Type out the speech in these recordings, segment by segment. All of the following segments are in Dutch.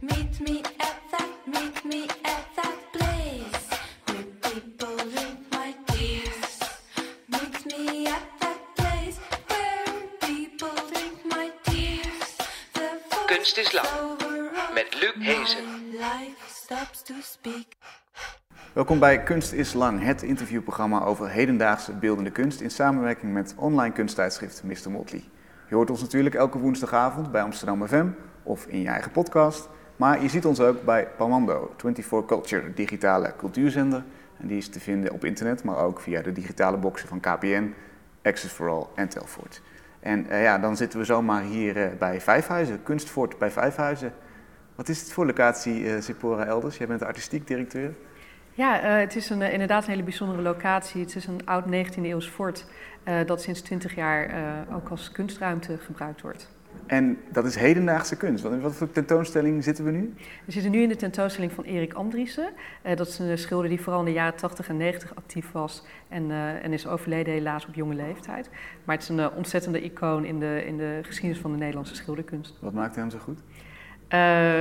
Meet me at that, meet me at that place where people drink my tears. Meet me at that place where people drink my tears. The Kunst is lang, met Luc Hezen. Welkom bij Kunst is Lang, het interviewprogramma over hedendaagse beeldende kunst in samenwerking met online kunsttijdschrift Mr. Motley. Je hoort ons natuurlijk elke woensdagavond bij Amsterdam FM of in je eigen podcast, maar je ziet ons ook bij Palmando, 24 Culture, digitale cultuurzender. En die is te vinden op internet, maar ook via de digitale boxen van KPN, Access for All en Telfort. En eh, ja, dan zitten we zomaar hier eh, bij Vijfhuizen, Kunstfort bij Vijfhuizen. Wat is het voor locatie, Sipora Elders? Jij bent de artistiek directeur. Ja, eh, het is een, eh, inderdaad een hele bijzondere locatie. Het is een oud 19e eeuws fort eh, dat sinds 20 jaar ook als kunstruimte gebruikt wordt. En dat is hedendaagse kunst. Wat, in wat voor tentoonstelling zitten we nu? We zitten nu in de tentoonstelling van Erik Andriessen. Dat is een schilder die vooral in de jaren 80 en 90 actief was en, en is overleden helaas op jonge leeftijd. Maar het is een ontzettende icoon in de, in de geschiedenis van de Nederlandse schilderkunst. Wat maakt hem zo goed? Eh,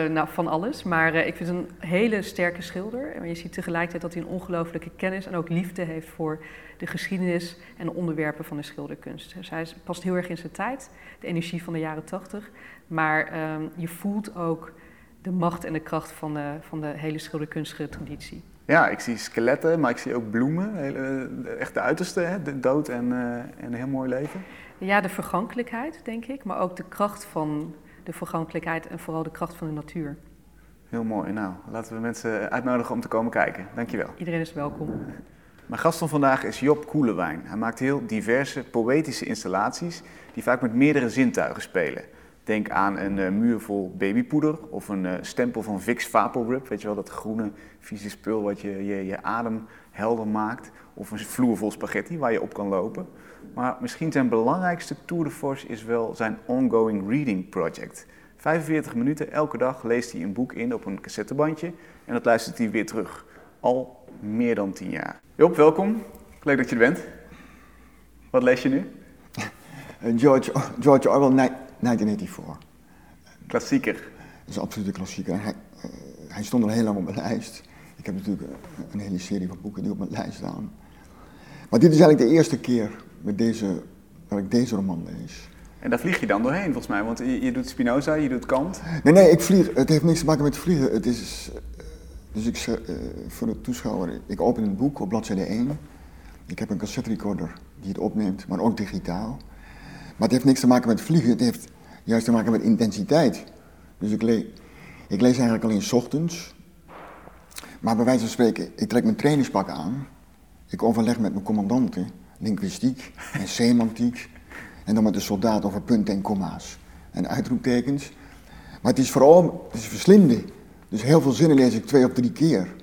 nou, van alles. Maar eh, ik vind het een hele sterke schilder. En je ziet tegelijkertijd dat hij een ongelooflijke kennis en ook liefde heeft voor de geschiedenis en de onderwerpen van de schilderkunst. Dus hij past heel erg in zijn tijd, de energie van de jaren tachtig. Maar ehm, je voelt ook de macht en de kracht van de, van de hele schilderkunstige traditie. Ja, ik zie skeletten, maar ik zie ook bloemen. Hele, echt de uiterste, hè? de dood en, eh, en een heel mooi leven. Ja, de vergankelijkheid, denk ik. Maar ook de kracht van de vergankelijkheid en vooral de kracht van de natuur. Heel mooi. Nou, laten we mensen uitnodigen om te komen kijken. Dankjewel. Iedereen is welkom. Mijn gast van vandaag is Job Koelewijn. Hij maakt heel diverse poëtische installaties die vaak met meerdere zintuigen spelen. Denk aan een eh, muur vol babypoeder of een eh, stempel van Vicks Vaporub. Weet je wel, dat groene vieze spul wat je, je, je adem helder maakt. Of een vloer vol spaghetti waar je op kan lopen. Maar misschien zijn belangrijkste tour de force is wel zijn ongoing reading project. 45 minuten elke dag leest hij een boek in op een cassettebandje en dat luistert hij weer terug. Al meer dan 10 jaar. Job, welkom. Leuk dat je er bent. Wat lees je nu? Eh, George, George Orwell, ni- 1984. Klassieker. Dat is een absolute klassieker. Hij, eh, hij stond al heel lang op mijn lijst. Ik heb natuurlijk eh, een hele serie van boeken die op mijn lijst staan. Maar dit is eigenlijk de eerste keer met deze, dat ik deze roman lees. En daar vlieg je dan doorheen volgens mij, want je, je doet Spinoza, je doet Kant. Nee, nee, ik vlieg. Het heeft niks te maken met vliegen. Het is, eh, dus ik, eh, voor de toeschouwer, ik open een boek op bladzijde 1. Ik heb een cassette recorder die het opneemt, maar ook digitaal. Maar het heeft niks te maken met vliegen, het heeft juist te maken met intensiteit. Dus ik, le ik lees eigenlijk alleen 's ochtends. Maar bij wijze van spreken, ik trek mijn trainingspak aan. Ik overleg met mijn commandanten, linguïstiek en semantiek. En dan met de soldaat over punten en komma's en uitroeptekens. Maar het is vooral, het is verslinden. Dus heel veel zinnen lees ik twee of drie keer.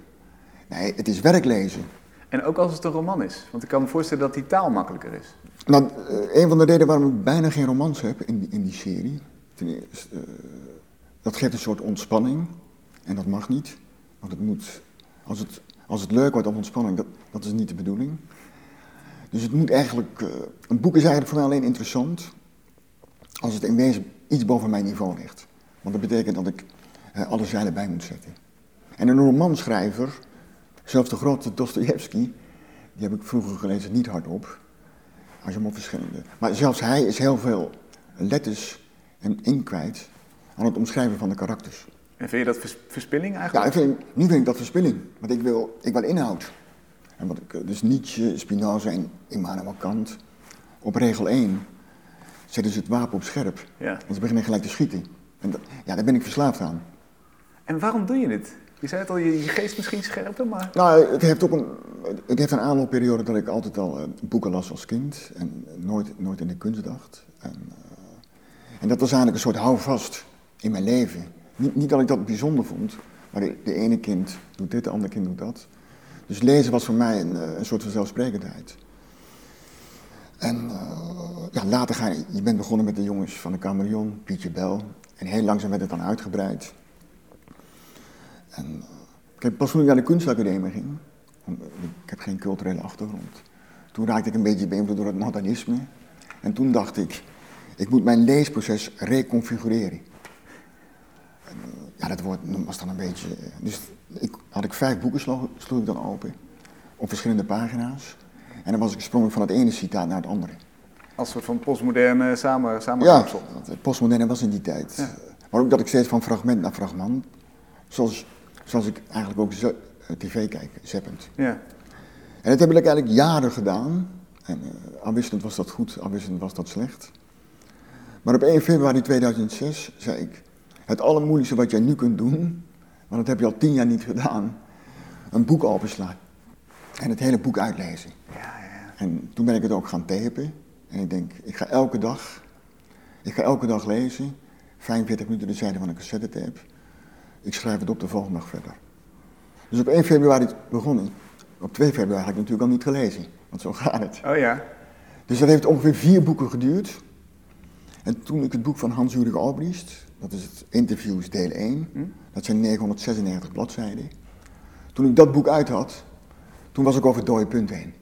Nee, het is werklezen. En ook als het een roman is, want ik kan me voorstellen dat die taal makkelijker is. Nou, eh, een van de redenen waarom ik bijna geen romans heb in, die- in die serie, ten eerste, eh, dat geeft een soort ontspanning. En dat mag niet. Want het moet, als het, als het leuk wordt of ontspanning, dat, dat is niet de bedoeling. Dus het moet eigenlijk, eh, een boek is eigenlijk voor mij alleen interessant als het in wezen iets boven mijn niveau ligt. Want dat betekent dat ik eh, alle zeilen bij moet zetten. En een romanschrijver, zelfs de grote Dostoevsky, die heb ik vroeger gelezen, niet hardop. Als je hem op verschillende. Maar zelfs hij is heel veel letters en inkt kwijt aan het omschrijven van de karakters. En vind je dat vers- verspilling Ja, eigenlijk? ik vind, nu vind ik dat verspilling, want ik wil, ik wil inhoud. En wat ik, eh, dus Nietzsche, Spinoza en Immanuel Kant, op regel 1 zetten ze het wapen op scherp. Ja. En ze beginnen gelijk te schieten. En dat, ja, daar ben ik verslaafd aan. En waarom doe je dit? Je zei het al, je, je geest misschien scherper, maar... Nou, het heeft ook een, het heeft een aanloopperiode dat ik altijd al eh, boeken las als kind en nooit, nooit in de kunst dacht. En, eh, en dat was eigenlijk een soort houvast in mijn leven. Niet, niet dat ik dat bijzonder vond, maar de, de ene kind doet dit, de andere kind doet dat. Dus lezen was voor mij een, eh, een soort van zelfsprekendheid. En eh, ja, later ga je, je bent begonnen met de jongens van de Chameleon, Pietje Bel. En heel langzaam werd het dan uitgebreid. En eh, pas toen ik naar de kunstacademie ging, ik heb geen culturele achtergrond, toen raakte ik een beetje beïnvloed door het modernisme. En toen dacht ik, ik moet mijn leesproces reconfigureren. En, ja, dat woord was dan een beetje... Dus ik, had ik vijf boeken, sloeg, sloeg ik dan open, op verschillende pagina's. En dan was ik sprong ik van het ene citaat naar het andere. Als soort van postmoderne samen, Ja, samenkomsel. want het postmoderne was in die tijd. Ja. Maar ook dat ik steeds van fragment naar fragment, zoals, zoals ik eigenlijk ook eh, tv kijk, zeppend. Ja. En dat heb ik eigenlijk jaren gedaan. En eh, afwisselend was dat goed, afwisselend was dat slecht. Maar op 1 februari 2006 zei ik, het allermoeilijkste wat jij nu kunt doen, want dat heb je al tien jaar niet gedaan, een boek openslaan. En het hele boek uitlezen. Ja, ja, En toen ben ik het ook gaan tapen. En ik denk, ik ga elke dag, ik ga elke dag lezen, 45 minuten de zijde van een cassettetape. Ik schrijf het op de volgende dag verder. Dus op 1 februari begon ik. Op 2 februari had ik natuurlijk al niet gelezen, want zo gaat het. Oh ja. Dus dat heeft ongeveer vier boeken geduurd. En toen ik het boek van Hans-Jurgen Albrecht, dat is het Interviews deel 1, Hm? Dat zijn 996 bladzijden. Toen ik dat boek uit had, toen was ik over het dode punt heen.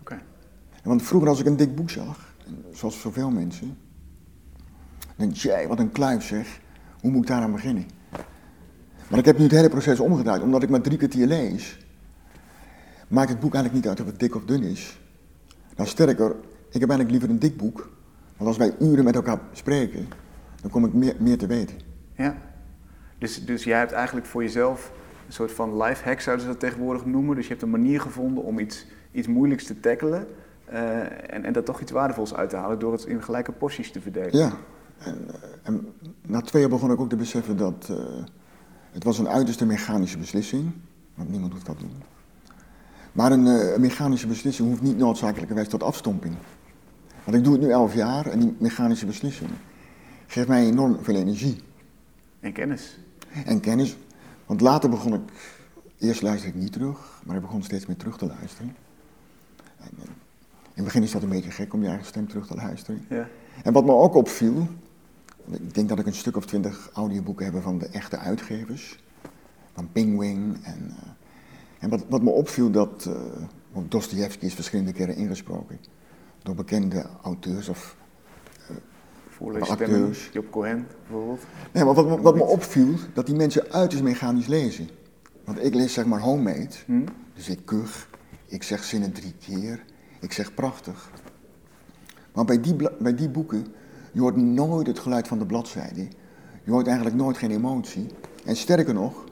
Oké. Want vroeger als ik een dik boek zag, zoals zoveel mensen, dan denk ik, jij, wat een kluif zeg, hoe moet ik daaraan beginnen? Maar ik heb nu het hele proces omgedraaid, omdat ik maar drie kwartier lees, maakt het boek eigenlijk niet uit of het dik of dun is. Nou sterker, ik heb eigenlijk liever een dik boek, want als wij uren met elkaar spreken, dan kom ik meer, meer te weten. Ja. Dus, dus jij hebt eigenlijk voor jezelf een soort van life hack, zouden ze dat tegenwoordig noemen. Dus je hebt een manier gevonden om iets, iets moeilijks te tackelen. eh, en, en daar toch iets waardevols uit te halen door het in gelijke porties te verdelen. Ja, en, eh, en na twee jaar begon ik ook te beseffen dat eh, het was een uiterste mechanische beslissing, want niemand hoeft dat te doen. Maar een, een mechanische beslissing hoeft niet noodzakelijkerwijs tot afstomping. Want ik doe het nu elf jaar en die mechanische beslissing geeft mij enorm veel energie En kennis. En kennis. Want later begon ik, eerst luisterde ik niet terug, maar ik begon steeds meer terug te luisteren. En, eh, in het begin is dat een beetje gek om je eigen stem terug te luisteren. Ja. En wat me ook opviel, ik denk dat ik een stuk of twintig audioboeken heb van de echte uitgevers, van Pingwing. En, eh, en wat, wat me opviel, dat uh, want Dostoevsky is verschillende keren ingesproken door bekende auteurs. Of, Voorleesstemmen. acteurs. Job Cohen bijvoorbeeld. nee, maar wat, me- wat me opviel, dat die mensen uiterst mechanisch lezen. Want ik lees zeg maar homemade, Hm? dus ik kuch, ik zeg zinnen drie keer, ik zeg prachtig. Maar bij die, bij die boeken, je hoort nooit het geluid van de bladzijde. Je hoort eigenlijk nooit geen emotie. En sterker nog,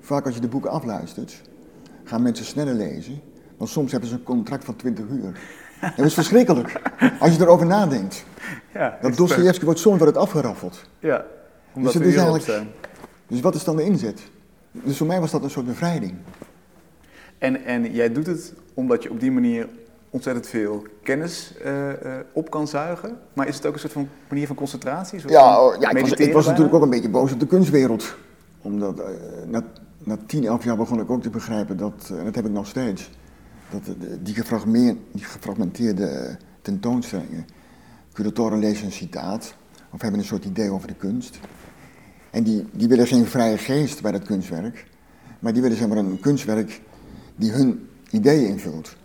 vaak als je de boeken afluistert, gaan mensen sneller lezen. Want soms hebben ze een contract van 20 uur. Dat is verschrikkelijk, als je erover nadenkt. Ja, Dat Dostoevsky wordt soms wordt het afgeraffeld. Ja, omdat het we is hierop eigenlijk- zijn. Dus wat is dan de inzet? Dus voor mij was dat een soort bevrijding. En, en jij doet het omdat je op die manier ontzettend veel kennis eh, eh, op kan zuigen. Maar is het ook een soort van manier van concentratie? Ja, van oh, ja ik was, ik was natuurlijk ook een beetje boos op de kunstwereld. Omdat eh, na, na 10, 11 jaar begon ik ook te begrijpen dat, en dat heb ik nog steeds, dat de- die, gefragme- die gefragmenteerde eh, tentoonstellingen, curatoren lezen een citaat of hebben een soort idee over de kunst. En die, die willen geen vrije geest bij dat kunstwerk, maar die willen zeg maar een kunstwerk die hun ideeën invult.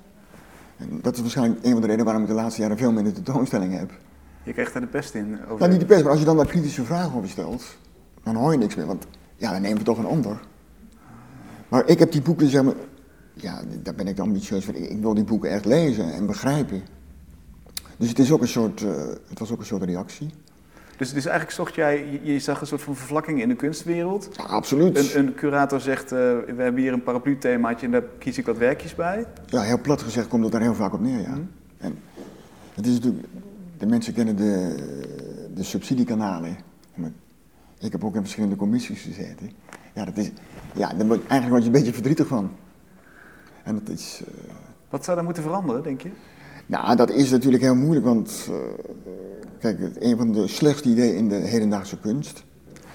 En dat is waarschijnlijk een van de redenen waarom ik de laatste jaren veel minder tentoonstellingen heb. Je krijgt daar de pest in. Over Nou, niet de pest, maar als je dan daar kritische vragen over stelt, dan hoor je niks meer, want ja, dan nemen we toch een ander. Maar ik heb die boeken, zeg maar, ja, daar ben ik ambitieus voor. Ik wil die boeken echt lezen en begrijpen. Dus het, is ook een soort, eh, het was ook een soort reactie. Dus, dus eigenlijk zocht jij, je, je zag een soort van vervlakking in de kunstwereld. Ja, absoluut. Een, een curator zegt, eh, we hebben hier een paraplu-themaatje en daar kies ik wat werkjes bij. Ja, heel plat gezegd komt het daar heel vaak op neer, ja. En het is natuurlijk, de mensen kennen de, de subsidiekanalen. Ik heb ook in verschillende commissies gezeten. Ja, dat is, ja, daar word, eigenlijk word je een beetje verdrietig van. En dat is, eh, Wat zou daar moeten veranderen, denk je? Nou, dat is natuurlijk heel moeilijk, want eh, kijk, een van de slechtste ideeën in de hedendaagse kunst,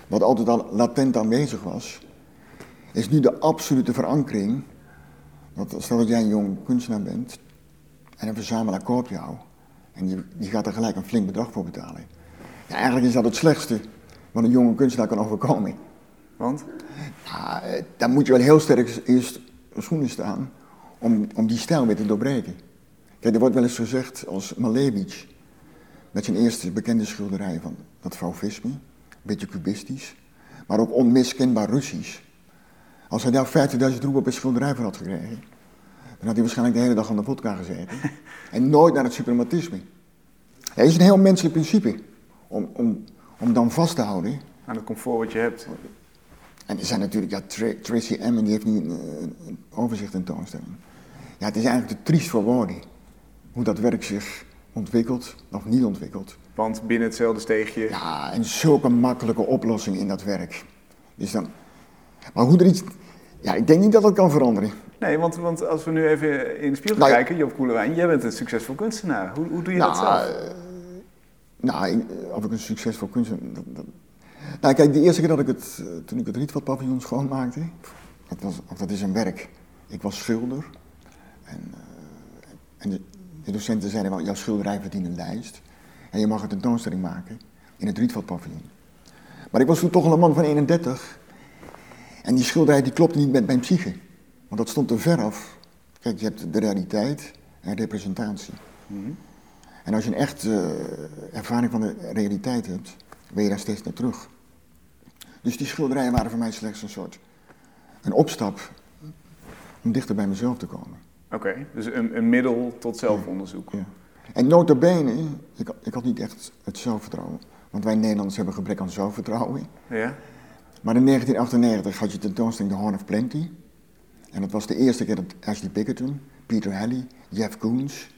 wat altijd al latent aanwezig was, is nu de absolute verankering. Dat, stel dat jij een jong kunstenaar bent en een verzamelaar koopt jou en die, die gaat er gelijk een flink bedrag voor betalen. Ja, eigenlijk is dat het slechtste wat een jonge kunstenaar kan overkomen. Want? Ja, eh, dan moet je wel heel sterk eerst schoenen staan om, om die stijl weer te doorbreken. Kijk, er wordt wel eens gezegd als Malevich. met zijn eerste bekende schilderij van dat fauvisme, een beetje cubistisch, maar ook onmiskenbaar Russisch. Als hij daar 50.000 roepen op een schilderij voor had gekregen, dan had hij waarschijnlijk de hele dag aan de vodka gezeten en nooit naar het suprematisme. Het is een heel menselijk principe om, om, om dan vast te houden. Aan het comfort wat je hebt. En er zijn natuurlijk, ja, Tra- Tracy Emin die heeft nu een, een, een overzicht tentoonstelling. Ja, het is eigenlijk te triest voor woorden hoe dat werk zich ontwikkelt of niet ontwikkelt. Want binnen hetzelfde steegje. Ja, en zulke makkelijke oplossing in dat werk. Dus dan, maar hoe er iets, ja, ik denk niet dat dat kan veranderen. Nee, want, want als we nu even in de spiegel Nou kijken, Job Koelewijn, jij bent een succesvol kunstenaar. Hoe, hoe doe je dat Nou, zelf? eh, nou, ik- of ik een succesvol kunstenaar... Dat, dat- Nou, kijk, de eerste keer dat ik het, eh, toen ik het Rietveld paviljoen schoonmaakte, dat, was, dat is een werk. Ik was schilder en, eh, en de, de docenten zeiden wel, jouw schilderij verdient een lijst en je mag een tentoonstelling maken in het Rietveld paviljoen. Maar ik was toen toch al een man van 31 en die schilderij die klopte niet met mijn psyche, want dat stond te ver af. Kijk, je hebt de realiteit en representatie. En als je een echt eh, ervaring van de realiteit hebt, ben je daar steeds naar terug. Dus die schilderijen waren voor mij slechts een soort een opstap om dichter bij mezelf te komen. Oké, dus een, een middel tot zelfonderzoek. Ja. En nota bene, ik, ik had niet echt het zelfvertrouwen. Want wij Nederlanders hebben gebrek aan zelfvertrouwen. Ja? Maar in 1998 had je tentoonstelling The Horn of Plenty. En dat was de eerste keer dat Ashley Bickerton, Peter Halley, Jeff Koons,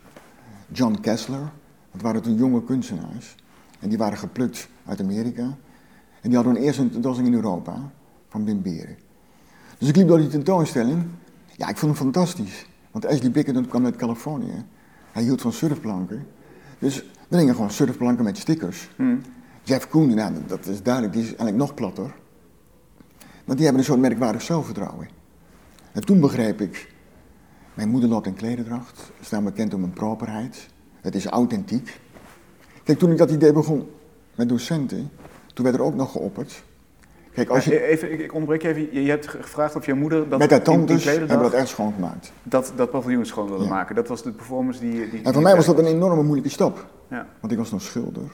John Kessler, dat waren toen jonge kunstenaars. En die waren geplukt uit Amerika. En die hadden hun eerste tentoonstelling in Europa, van Wim Beren. Dus ik liep door die tentoonstelling. Ja, ik vond hem fantastisch. Want Ashley Bickerton kwam uit Californië. Hij hield van surfplanken. Dus er hingen gewoon surfplanken met stickers. Jeff Koons, nou, dat is duidelijk, die is eigenlijk nog platter. Want die hebben een soort merkwaardig zelfvertrouwen. En toen begreep ik, mijn moeder loopt in klederdracht, staan bekend om een properheid. Het is authentiek. Kijk, toen ik dat idee begon met docenten, toen werd er ook nog geopperd. Kijk, als je, even, ik, onderbreek je even. Je, je hebt ge- gevraagd of jouw moeder dat met haar tantes hebben we dat echt schoongemaakt. dat, dat paviljoen schoon wilde Ja. maken. Dat was de performance die... die En voor mij was dat een enorme moeilijke stap. Ja. Want ik was nog schilder.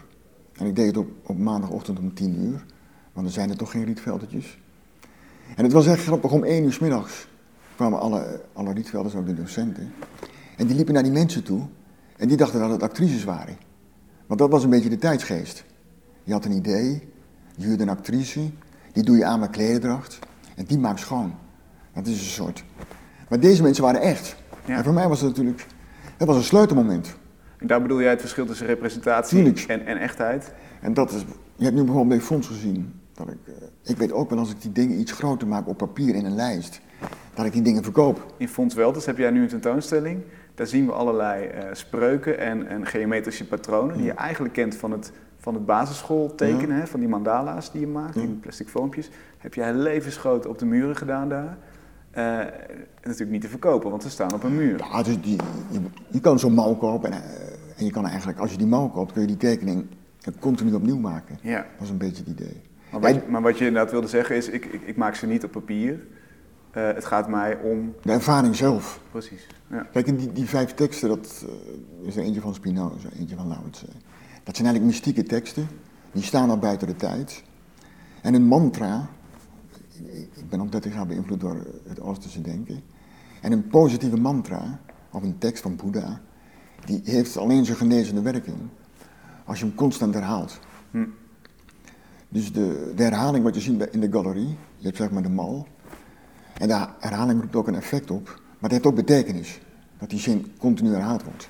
En ik deed het op, op maandagochtend om tien uur. Want er zijn er toch geen rietveldertjes. En het was echt grappig, om één uur 's middags kwamen alle, alle rietvelders, ook de docenten. En die liepen naar die mensen toe. En die dachten dat het actrices waren. Want dat was een beetje de tijdsgeest. Je had een idee, je huurde een actrice, die doe je aan met klederdracht. En die maakt schoon. Dat is een soort. Maar deze mensen waren echt. Ja. En voor mij was het natuurlijk, het was een sleutelmoment. En daar bedoel jij het verschil tussen representatie en, en echtheid? En dat is, je hebt nu bijvoorbeeld bij Fonds gezien, dat ik, eh, ik weet ook wel als ik die dingen iets groter maak op papier in een lijst, dat ik die dingen verkoop. In Fonds Welters heb jij nu een tentoonstelling. Daar zien we allerlei eh, spreuken en, en geometrische patronen die je eigenlijk kent van het, van het basisschool tekenen, van die mandala's die je maakt in plastic foompjes. Heb jij levensgroot op de muren gedaan daar. En natuurlijk niet te verkopen, want ze staan op een muur. Ja, dus die, je, je kan zo'n mouw kopen en, eh, en je kan eigenlijk, als je die mouw koopt, kun je die tekening continu opnieuw maken. Ja. Dat is een beetje het idee. Maar wat, je, maar wat je inderdaad wilde zeggen is, ik, ik, ik maak ze niet op papier. Eh, het gaat mij om... De ervaring zelf. Precies. Ja. Kijk, die, die vijf teksten, dat is er eentje van Spinoza, eentje van Lao. Dat zijn eigenlijk mystieke teksten, die staan al buiten de tijd. En een mantra, ik- ik ben ook 30 jaar beïnvloed door het Oosterse denken. En een positieve mantra, of een tekst van Boeddha, die heeft alleen zijn genezende werking als je hem constant herhaalt. Hm. Dus de, de herhaling wat je ziet in de galerie, je hebt zeg maar de mal, en de herhaling roept ook een effect op, maar het heeft ook betekenis, dat die zin continu herhaald wordt.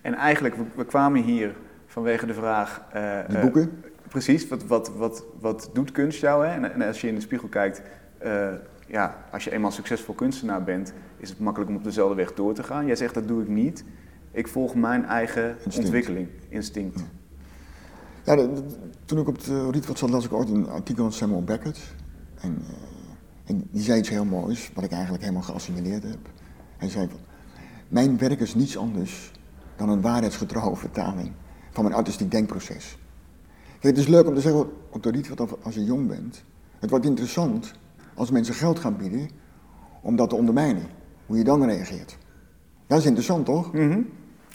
En eigenlijk, we, we kwamen hier vanwege de vraag... Die eh, boeken, Precies, wat, wat, wat, wat doet kunst jou? Hè? En, en als je in de spiegel kijkt, eh, ja, als je eenmaal succesvol kunstenaar bent, is het makkelijk om op dezelfde weg door te gaan. Jij zegt dat doe ik niet. Ik volg mijn eigen Instinct. ontwikkeling, instinct. Ja, de- de- toen ik op het uh, Rietveld zat, las ik ooit een artikel van Samuel Beckett. En, en die zei iets heel moois, wat ik eigenlijk helemaal geassimileerd heb. Hij zei van, mijn werk is niets anders dan een waarheidsgetrouwe vertaling van mijn artistiek denkproces. Kijk, het is leuk om te zeggen op de Rietveld of als je jong bent. Het wordt interessant als mensen geld gaan bieden om dat te ondermijnen. Hoe je dan reageert. Dat is interessant, toch? Mhm.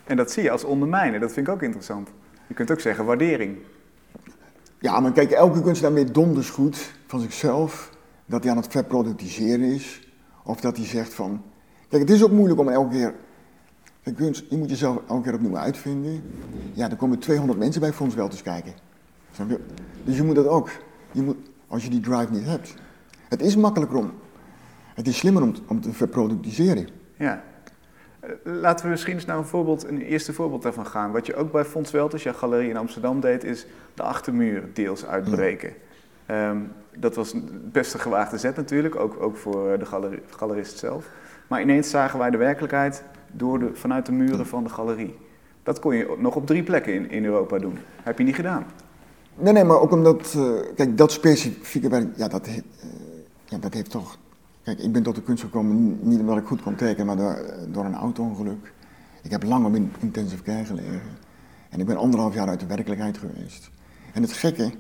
En dat zie je als ondermijnen, dat vind ik ook interessant. Je kunt ook zeggen waardering. Ja, maar kijk, elke kunstenaar weet donders goed van zichzelf dat hij aan het verproductiseren is. Of dat hij zegt van. Kijk, het is ook moeilijk om elke keer. Kijk, kunst, je moet jezelf elke keer opnieuw uitvinden. Ja, er komen 200 mensen bij Fons Welters kijken. Snap je? Dus je moet dat ook. Je moet, als je die drive niet hebt. Het is makkelijker om. Het is slimmer om, om te verproductiseren. Ja. Eh, Laten we misschien eens naar een, voorbeeld, een eerste voorbeeld daarvan gaan. Wat je ook bij Fons Welters, jouw galerie in Amsterdam, deed, is de achtermuur deels uitbreken. Ehm, dat was een best een gewaagde zet natuurlijk, ook, ook voor de galeri- galerist zelf. Maar ineens zagen wij de werkelijkheid door de, vanuit de muren van de galerie. Dat kon je nog op drie plekken in, in Europa doen. Heb je niet gedaan. Nee, nee, maar ook omdat. eh, kijk, dat specifieke werk. Ja dat, eh, ja, dat heeft toch. Kijk, ik ben tot de kunst gekomen niet omdat ik goed kon tekenen, maar door, door een auto-ongeluk. Ik heb lang op in intensive care gelegen. En ik ben anderhalf jaar uit de werkelijkheid geweest. En het gekke.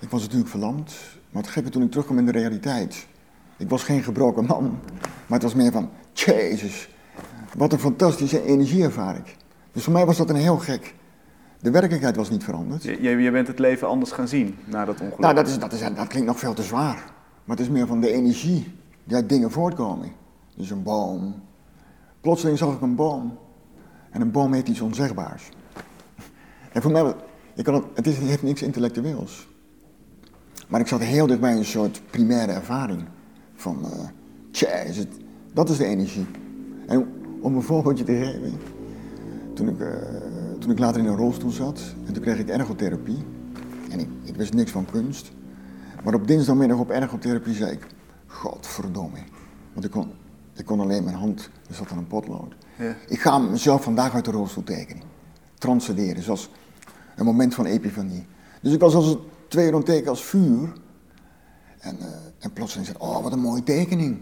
Ik was natuurlijk verlamd, maar het gekke toen ik terugkwam in de realiteit. Ik was geen gebroken man, maar het was meer van. Jezus, wat een fantastische energie ervaar ik. Dus voor mij was dat een heel gek. De werkelijkheid was niet veranderd. Je, je, bent het leven anders gaan zien na dat ongeluk. Nou, dat, is, dat, is, dat klinkt nog veel te zwaar. Maar het is meer van de energie die uit dingen voortkomen. Dus een boom. Plotseling zag ik een boom. En een boom heeft iets onzegbaars. En voor mij, ik kan het, het, is, het heeft niks intellectueels. Maar ik zat heel dicht bij een soort primaire ervaring. Van, eh tja, is het, dat is de energie. En om een voorbeeldje te geven. Toen ik, eh, toen ik later in een rolstoel zat, en toen kreeg ik ergotherapie. En ik, ik wist niks van kunst. Maar op dinsdagmiddag op ergotherapie zei ik, godverdomme. Want ik kon, ik kon alleen mijn hand, er zat aan een potlood. Ja. Ik ga mezelf vandaag uit de rolstoel tekenen. Transcenderen, zoals een moment van epifanie. Dus ik was als het twee het tekenen als vuur. En, eh, en plotseling zei oh wat een mooie tekening.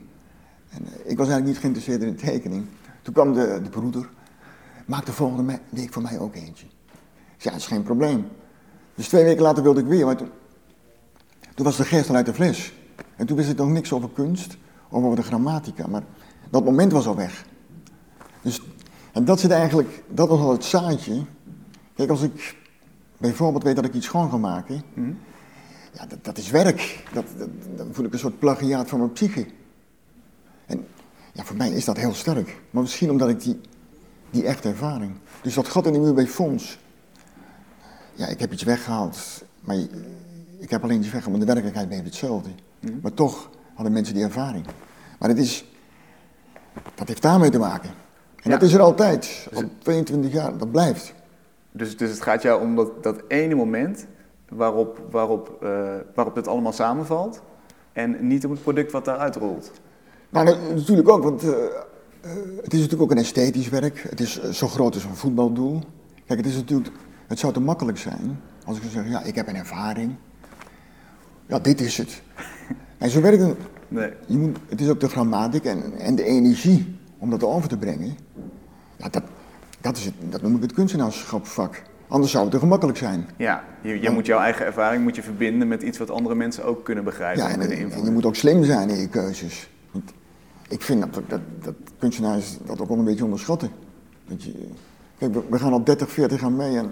En eh, ik was eigenlijk niet geïnteresseerd in de tekening. Toen kwam de, de broeder, maak de volgende week voor mij ook eentje. Ik zei, ja, dat is geen probleem. Dus twee weken later wilde ik weer, maar toen, toen was de geest al uit de fles. En toen wist ik nog niks over kunst, of over de grammatica, maar dat moment was al weg. Dus, en dat zit eigenlijk, dat was al het zaadje. Kijk, als ik bijvoorbeeld weet dat ik iets schoon ga maken, ja, dat, dat is werk. Dat, dat, dan voel ik een soort plagiaat van mijn psyche. En ja, voor mij is dat heel sterk. Maar misschien omdat ik die, die echte ervaring. Dus dat gat in de muur bij Fons. Ja, ik heb iets weggehaald. Maar ik heb alleen iets weggehaald, maar de werkelijkheid bleef hetzelfde. Maar toch hadden mensen die ervaring. Maar het is, dat heeft daarmee te maken. En Ja. dat is er altijd. Al 22 jaar, dat blijft. Dus, dus het gaat jou om dat, dat ene moment waarop, waarop, eh, waarop het allemaal samenvalt. En niet om het product wat daaruit rolt. Nou, na- natuurlijk ook, want eh, eh, het is natuurlijk ook een esthetisch werk. Het is eh, zo groot als een voetbaldoel. Kijk, het is natuurlijk, het zou te makkelijk zijn als ik zou zeggen, ja, ik heb een ervaring. Ja, dit is het. En zo werkt het. Nee. Je moet, het is ook de grammatic en, en de energie om dat over te brengen. Ja, dat, dat, is het, dat noem ik het kunstenaarschapvak. Anders zou het te gemakkelijk zijn. Ja, je, je moet jouw eigen ervaring moet je verbinden met iets wat andere mensen ook kunnen begrijpen Ja, en en, en je moet ook slim zijn in je keuzes. Ik vind dat, dat, dat kunstenaars dat ook wel een beetje onderschatten. Dat je, kijk, we, we gaan al 30, 40 jaar mee en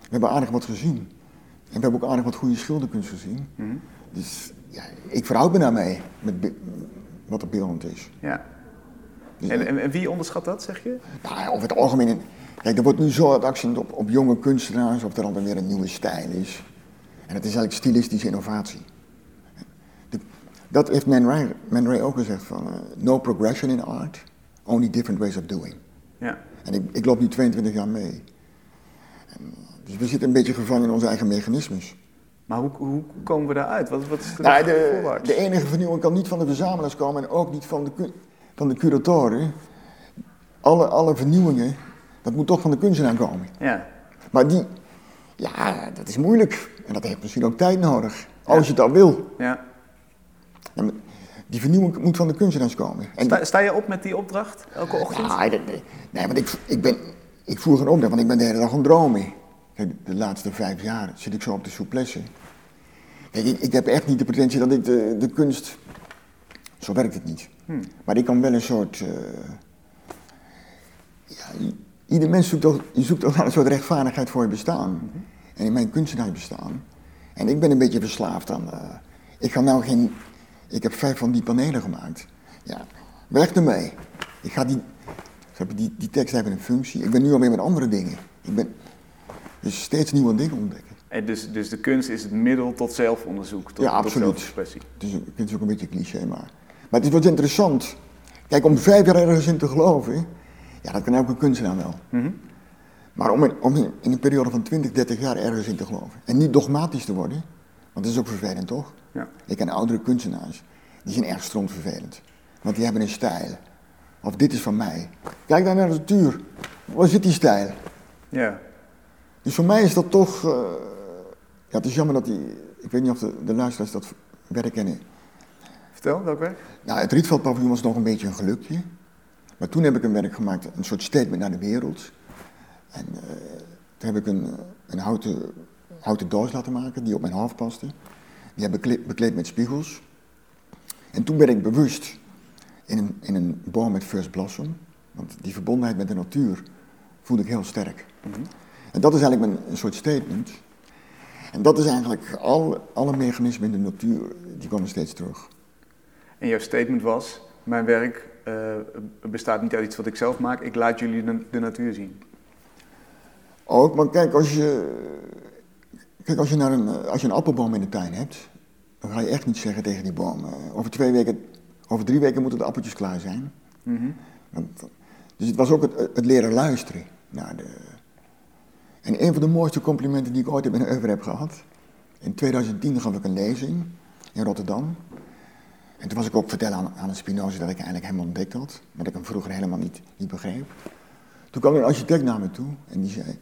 we hebben aardig wat gezien. En we hebben ook aardig wat goede schilderkunst gezien. Mhm. Dus ja, ik verhoud me daarmee met wat er beeldend is. Ja. Dus, En, en, en wie onderschat dat, zeg je? nou, over het algemeen. in- Kijk, er wordt nu zo het accent op, op jonge kunstenaars, of er dan weer een nieuwe stijl is. En het is eigenlijk stilistische innovatie. Dat heeft Man Ray, Man Ray ook gezegd van, eh, no progression in art, only different ways of doing. Ja. En ik, ik loop nu 22 jaar mee. En, dus we zitten een beetje gevangen in onze eigen mechanismes. Maar hoe, hoe komen we daaruit? Wat, wat is de, Nou, de, de enige vernieuwing kan niet van de verzamelaars komen en ook niet van de, van de curatoren. Alle, alle vernieuwingen, dat moet toch van de kunstenaar komen. Ja. Maar die, ja, dat is moeilijk. En dat heeft misschien ook tijd nodig. Als je het al wil. ja. Die vernieuwing moet van de kunstenaars komen. En Sta, sta je op met die opdracht elke ochtend? Ja, nee, nee, want ik, ik, ben, ik voer geen opdracht, want ik ben de hele dag aan dromen. Kijk, de laatste vijf jaar zit ik zo op de souplesse. Kijk, ik, ik heb echt niet de pretentie dat ik de, de kunst... Zo werkt het niet. Maar ik kan wel een soort... eh, ja, ieder mens zoekt toch, je zoekt naar een soort rechtvaardigheid voor je bestaan. En in mijn kunstenaar bestaan. En ik ben een beetje verslaafd aan. eh, ik ga nou geen. Ik heb vijf van die panelen gemaakt. Ja, weg ermee. Ik ga die. Die, die tekst hebben een functie. Ik ben nu alweer met andere dingen. Ik ben dus steeds nieuwe dingen ontdekken. En dus, dus de kunst is het middel tot zelfonderzoek, tot, Ja, tot absoluut. zelfexpressie. Het is, het is ook een beetje cliché, maar. Maar het is wat interessant. Kijk, om vijf jaar ergens in te geloven. Ja, dat kan elke kunstenaar wel. Mhm. Maar om, in, om in, in een periode van 20, 30 jaar ergens in te geloven. En niet dogmatisch te worden. Want dat is ook vervelend, toch? Ja. Ik ken oudere kunstenaars. Die zijn erg stroomvervelend. Want die hebben een stijl. Of dit is van mij. Kijk daar naar de natuur. Waar zit die stijl? Ja. Dus voor mij is dat toch. eh, ja, het is jammer dat die. Ik weet niet of de, de luisteraars dat werk kennen. Vertel, welk werk? Nou, het Rietveldpaviljoen was nog een beetje een gelukje. Maar toen heb ik een werk gemaakt, een soort statement naar de wereld. En eh, toen heb ik een, een houten, houten doos laten maken die op mijn hoofd paste. Die heb ik bekleed, bekleed met spiegels. En toen werd ik bewust in een, in een boom met first blossom. Want die verbondenheid met de natuur voelde ik heel sterk. En dat is eigenlijk mijn, een soort statement. En dat is eigenlijk al, alle mechanismen in de natuur, die komen steeds terug. En jouw statement was, mijn werk eh, bestaat niet uit iets wat ik zelf maak, ik laat jullie de, de natuur zien. Ook, maar kijk, als je, kijk, als je, naar een, eh, als je een appelboom in de tuin hebt, dan ga je echt niet zeggen tegen die boom, eh, over twee weken, over drie weken moeten de appeltjes klaar zijn. Mhm. Want, dus het was ook het, het leren luisteren naar de... En een van de mooiste complimenten die ik ooit in mijn oeuvre heb gehad, in 2010 gaf ik een lezing in Rotterdam. En toen was ik ook vertellen aan, aan een Spinoza dat ik eigenlijk hem ontdekt had, dat ik hem vroeger helemaal niet, niet begreep. Toen kwam er een architect naar me toe en die zei,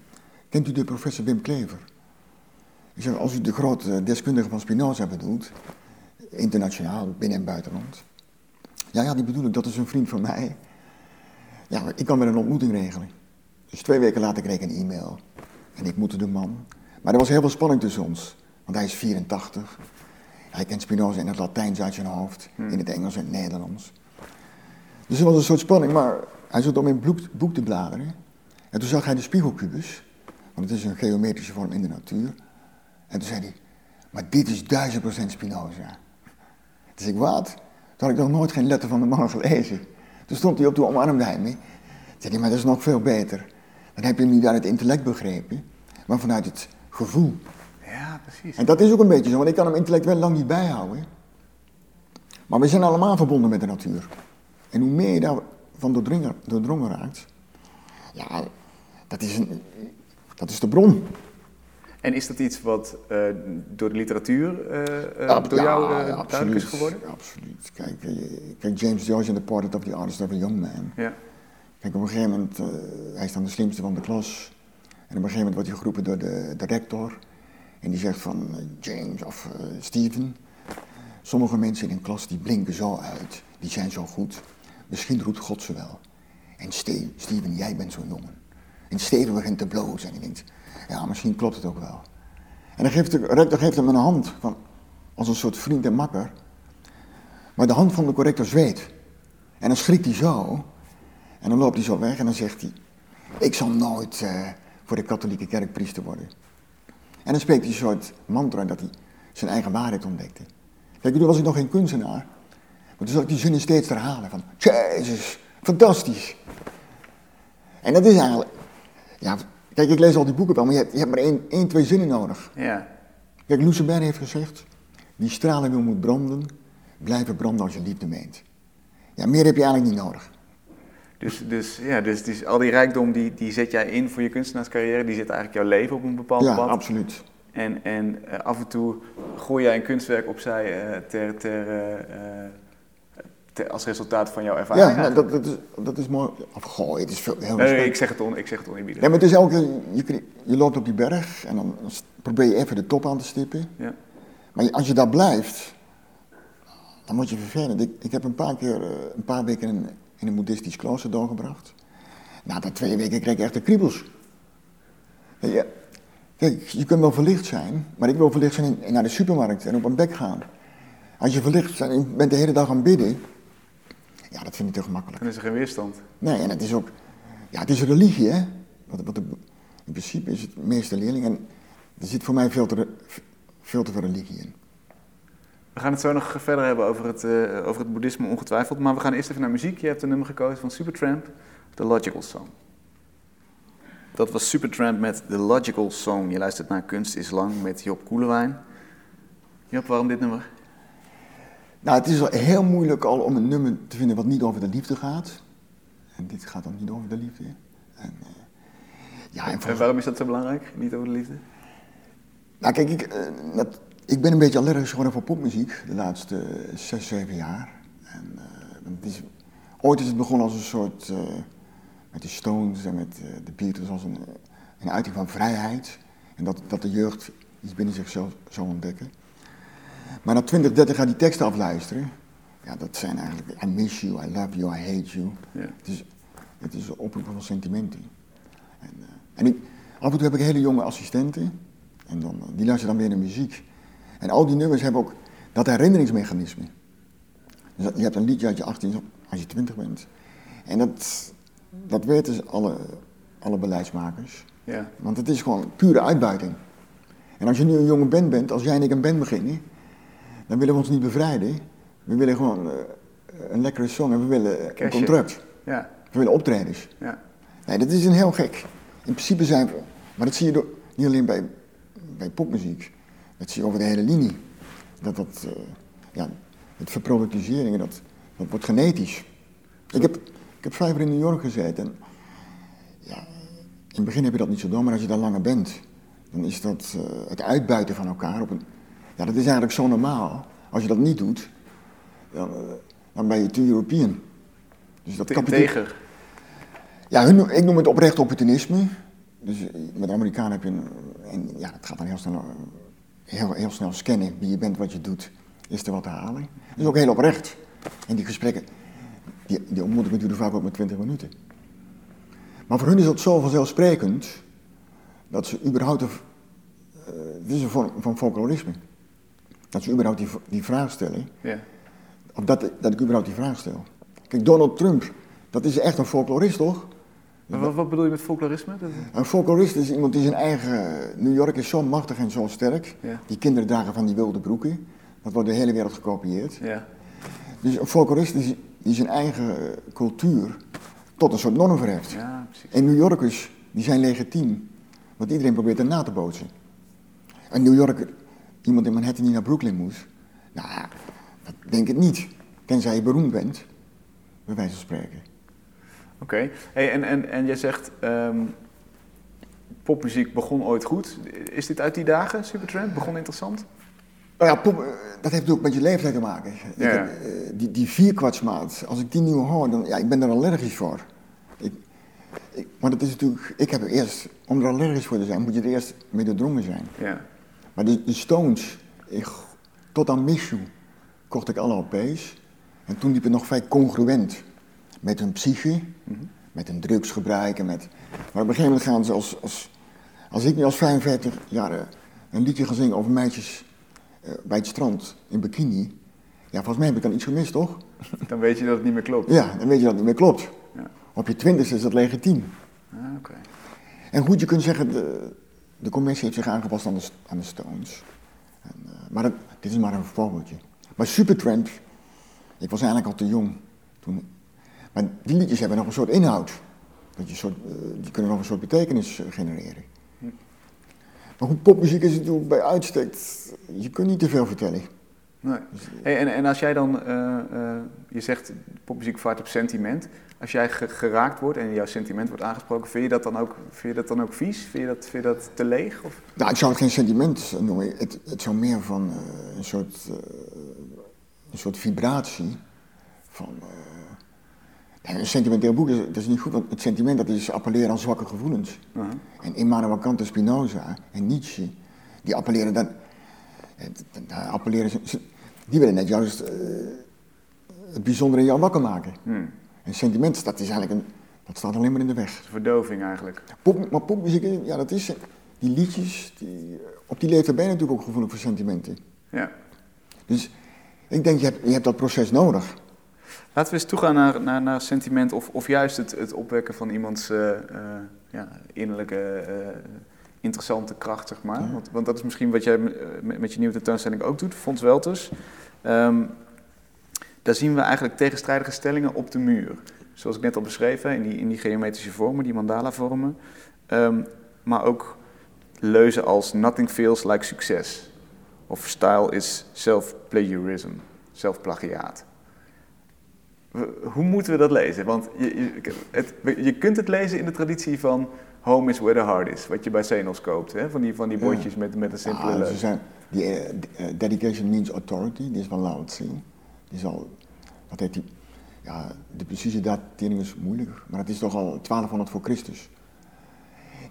kent u de professor Wim Klever? Ik zeg, als u de grote deskundige van Spinoza bedoelt, internationaal, binnen- en buitenland. Ja, ja, die bedoel ik, dat is een vriend van mij. Ja, ik kan met een ontmoeting regelen. Dus twee weken later kreeg ik een e-mail. En ik moette de man. Maar er was heel veel spanning tussen ons. Want hij is 84. Hij kent Spinoza in het Latijns uit zijn hoofd. In het Engels en het Nederlands. Dus er was een soort spanning, maar hij zat om in boek, boek te bladeren. En toen zag hij de spiegelkubus. Want het is een geometrische vorm in de natuur. En toen zei hij, maar dit is duizend procent Spinoza. Dus ik, wat? Toen had ik nog nooit geen letter van de man gelezen. Toen stond hij op, toen omarmde hij me. Toen zei hij, maar dat is nog veel beter. Dan heb je hem niet uit het intellect begrepen, maar vanuit het gevoel. Ja, precies. En dat is ook een beetje zo, want ik kan hem intellectueel lang niet bijhouden. Maar we zijn allemaal verbonden met de natuur. En hoe meer je daarvan doordrongen raakt, ja, dat is, een, dat is de bron. En is dat iets wat eh, door de literatuur Ja, door ja, jou ja, absoluut, is geworden? ja, absoluut. Kijk, kijk, James Joyce in The Portrait of the Artist of a Young Man. Ja. Kijk, op een gegeven moment, hij is dan de slimste van de klas. En op een gegeven moment wordt hij geroepen door de, de rector. En die zegt van, James of Steven, sommige mensen in een klas die blinken zo uit, die zijn zo goed. Misschien roept God ze wel. En Ste- Steven, jij bent zo'n jongen. En Steven begint te blozen en hij denkt, ja, misschien klopt het ook wel. En dan geeft de rector hem een hand, van, als een soort vriend en makker. Maar de hand van de corrector zweet. En dan schrikt hij zo. En dan loopt hij zo weg en dan zegt hij: Ik zal nooit eh, voor de katholieke kerk priester worden. En dan spreekt hij een soort mantra dat hij zijn eigen waarheid ontdekte. Kijk, toen was ik nog geen kunstenaar. Maar toen zat ik die zinnen steeds herhalen: van, Jezus, fantastisch. En dat is eigenlijk. Ja, kijk, ik lees al die boeken wel, maar je hebt, je hebt maar één, één, twee zinnen nodig. ja. Kijk, Lucebert heeft gezegd: Wie stralen wil moet branden, blijven branden als je liefde meent. Ja, meer heb je eigenlijk niet nodig. Dus, dus, ja, dus, dus al die rijkdom die, die zet jij in voor je kunstenaarscarrière, die zet eigenlijk jouw leven op een bepaald Ja, pad. absoluut. En, en eh, af en toe gooi jij een kunstwerk opzij eh, ter, ter, eh, ter- als resultaat van jouw ervaring. Ja, nou, dat, dat, is, dat is mooi. Of gooi, het is veel, heel Nee, nee, ik zeg het, on, ik zeg het oneerbiedig. Nee, maar het is elke, je, je loopt op die berg en dan probeer je even de top aan te stippen. Ja. Maar als je daar blijft, dan word je vervelend. Ik, ik heb een paar keer, eh, een paar weken in, in een boeddhistisch klooster doorgebracht. Na dat twee weken kreeg ik echt de kriebels. Ja, kijk, je kunt wel verlicht zijn, maar ik wil verlicht zijn in, naar de supermarkt en op een bek gaan. Als je verlicht bent bent de hele dag aan het bidden, ja, dat vind ik te gemakkelijk. Dan is er geen weerstand. Nee, en het is ook. Ja, het is een religie, hè. Wat, wat de- in principe is het meeste leerling. En er zit voor mij veel te, veel te veel religie in. We gaan het zo nog verder hebben over het, eh, over het boeddhisme ongetwijfeld. Maar we gaan eerst even naar muziek. Je hebt een nummer gekozen van Supertramp, The Logical Song. Dat was Supertramp met The Logical Song. Je luistert naar Kunst is Lang met Job Koelewijn. Job, waarom dit nummer? Nou, het is wel heel moeilijk al om een nummer te vinden wat niet over de liefde gaat. En dit gaat dan niet over de liefde. En, eh, ja, en En waarom is dat zo belangrijk? Niet over de liefde? Nou, kijk, ik, eh, dat- ik ben een beetje allergisch geworden voor popmuziek de laatste eh, zes, zeven jaar. En, het is, ooit is het begonnen als een soort, met de Stones en met de Beatles, als een, een uiting van vrijheid. En dat, dat de jeugd iets binnen zichzelf zou ontdekken. Maar na 20, 30 jaar die teksten afluisteren, ja, dat zijn eigenlijk I miss you, I love you, I hate you. Ja. Het is, het is een oproep van sentimenten. En, eh, en ik, af en toe heb ik hele jonge assistenten. En dan, eh, die luisteren dan weer naar muziek. En al die nummers hebben ook dat herinneringsmechanisme. Dus je hebt een liedje uit je 18 als je 20 bent. En dat, dat weten dus alle, alle beleidsmakers. Ja. Want het is gewoon pure uitbuiting. En als je nu een jonge band bent, als jij en ik een band beginnen, dan willen we ons niet bevrijden. We willen gewoon eh, een lekkere song en we willen een contract. Ja. We willen optredens. Ja. Nee, dat is een heel gek. In principe zijn we, maar dat zie je door, niet alleen bij, bij popmuziek, dat zie je over de hele linie. Dat dat, eh, ja, het verproductisering, dat, dat wordt genetisch. Ik heb, ik heb vijf jaar in New York gezeten en ja, in het begin heb je dat niet zo door, maar als je daar langer bent, dan is dat eh, het uitbuiten van elkaar op een, ja, dat is eigenlijk zo normaal. Als je dat niet doet, dan, eh, dan ben je te European. Dus dat Te kapitaal- integer. ja, hun, ik noem het oprecht opportunisme. Dus eh, met Amerikanen heb je een, en ja, het gaat dan heel snel, eh, heel, heel snel scannen wie je bent, wat je doet, is er wat te halen. Dat is ook heel oprecht. En die gesprekken, die, die ontmoetingen duren vaak ook maar 20 minuten. Maar voor hun is dat zo vanzelfsprekend, dat ze überhaupt, eh, het is een vorm van folklorisme. Dat ze überhaupt die, die vraag stellen, Ja. of dat, dat ik überhaupt die vraag stel. Kijk, Donald Trump, dat is echt een folklorist, toch? Maar wat, wat bedoel je met folklorisme? Een folklorist is iemand die zijn eigen... New York is zo machtig en zo sterk. Ja. Die kinderen dragen van die wilde broeken. Dat wordt de hele wereld gekopieerd. Ja. Dus een folklorist is die zijn eigen eh, cultuur tot een soort norm verheft. ja, precies. En New Yorkers, die zijn legitiem. Want iedereen probeert er na te bootsen. Een New Yorker, iemand in Manhattan die naar Brooklyn moet... Nou, dat denk ik niet. Tenzij je beroemd bent. Bij wijze van spreken. Oké. Hey, en, en, en jij zegt, ehm, popmuziek begon ooit goed. Is dit uit die dagen, Supertramp? Begon interessant? Nou ja, pop, eh, dat heeft ook met je leeftijd te maken. Ik Ja. heb, eh, die, die vierkwartsmaat, als ik die nu hoor, dan, ja, ik ben er allergisch voor. Ik, ik, maar dat is natuurlijk, ik heb er eerst, om er allergisch voor te zijn, moet je er eerst mee doordrongen zijn. Ja. Maar de Stones, ik, tot aan You, kocht ik alle LP's. En toen liep het nog vrij congruent met hun psyche, met hun drugsgebruik en met... Maar op een gegeven moment gaan ze als... Als, als ik nu als 45 jaar een liedje ga zingen over meisjes eh, bij het strand in bikini... Ja, volgens mij heb ik dan iets gemist, toch? Dan weet je dat het niet meer klopt. Ja, dan weet je dat het niet meer klopt. Ja. Op je twintigste is dat legitiem. Ah, oké. En goed, je kunt zeggen, de, de commissie heeft zich aangepast aan de, aan de Stones. En, eh, maar dat- dit is maar een voorbeeldje. Maar Supertramp, ik was eigenlijk al te jong toen. Maar die liedjes hebben nog een soort inhoud. Dat je soort, eh, die kunnen nog een soort betekenis eh, genereren. Maar goed, popmuziek is natuurlijk bij uitstek, je kunt niet te veel vertellen. Nee. Hey, en, en als jij dan, eh, je zegt popmuziek vaart op sentiment. Als jij ge- geraakt wordt en jouw sentiment wordt aangesproken, vind je dat dan ook, vind je dat dan ook vies? Vind je dat, vind je dat te leeg? Of? Nou, ik zou het geen sentiment noemen. Het, het zou meer van eh, een, soort, eh, een soort vibratie. Van, eh, een sentimenteel boek is, dat is niet goed, want het sentiment dat is appelleren aan zwakke gevoelens. Uh-huh. En Immanuel Kant en Spinoza en Nietzsche, die appelleren dan. appelleren die willen net juist het bijzondere in jou wakker maken. Hmm. En sentiment, dat is eigenlijk een, dat staat alleen maar in de weg. Verdoving eigenlijk. Pop, maar popmuziek, ja, dat is. Die liedjes, die, op die leeftijd ben je natuurlijk ook gevoelig voor sentimenten. Ja. Dus ik denk, je hebt, je hebt dat proces nodig. Laten we eens toegaan naar, naar, naar sentiment of, of juist het, het opwekken van iemands eh, eh, ja, innerlijke eh, interessante kracht, zeg maar. Ja. Want, want dat is misschien wat jij met, met je nieuwe tentoonstelling ook doet, Fons Welters. Ehm, daar zien we eigenlijk tegenstrijdige stellingen op de muur. Zoals ik net al beschreef, hè, in die, in die geometrische vormen, die mandala-vormen. Ehm, maar ook leuzen als nothing feels like success. Of style is self-plagiarism, zelfplagiaat. Hoe moeten we dat lezen? Want je, je, het, je kunt het lezen in de traditie van home is where the heart is, wat je bij Zenos koopt. Hè? Van die, van die Ja. bordjes met, met een simpele leus. ze zijn, die, eh, eh, dedication means authority, die is van Lao Tzu. Die is al, wat heet die, ja, de precieze datering is moeilijk, maar het is toch al 1200 voor Christus.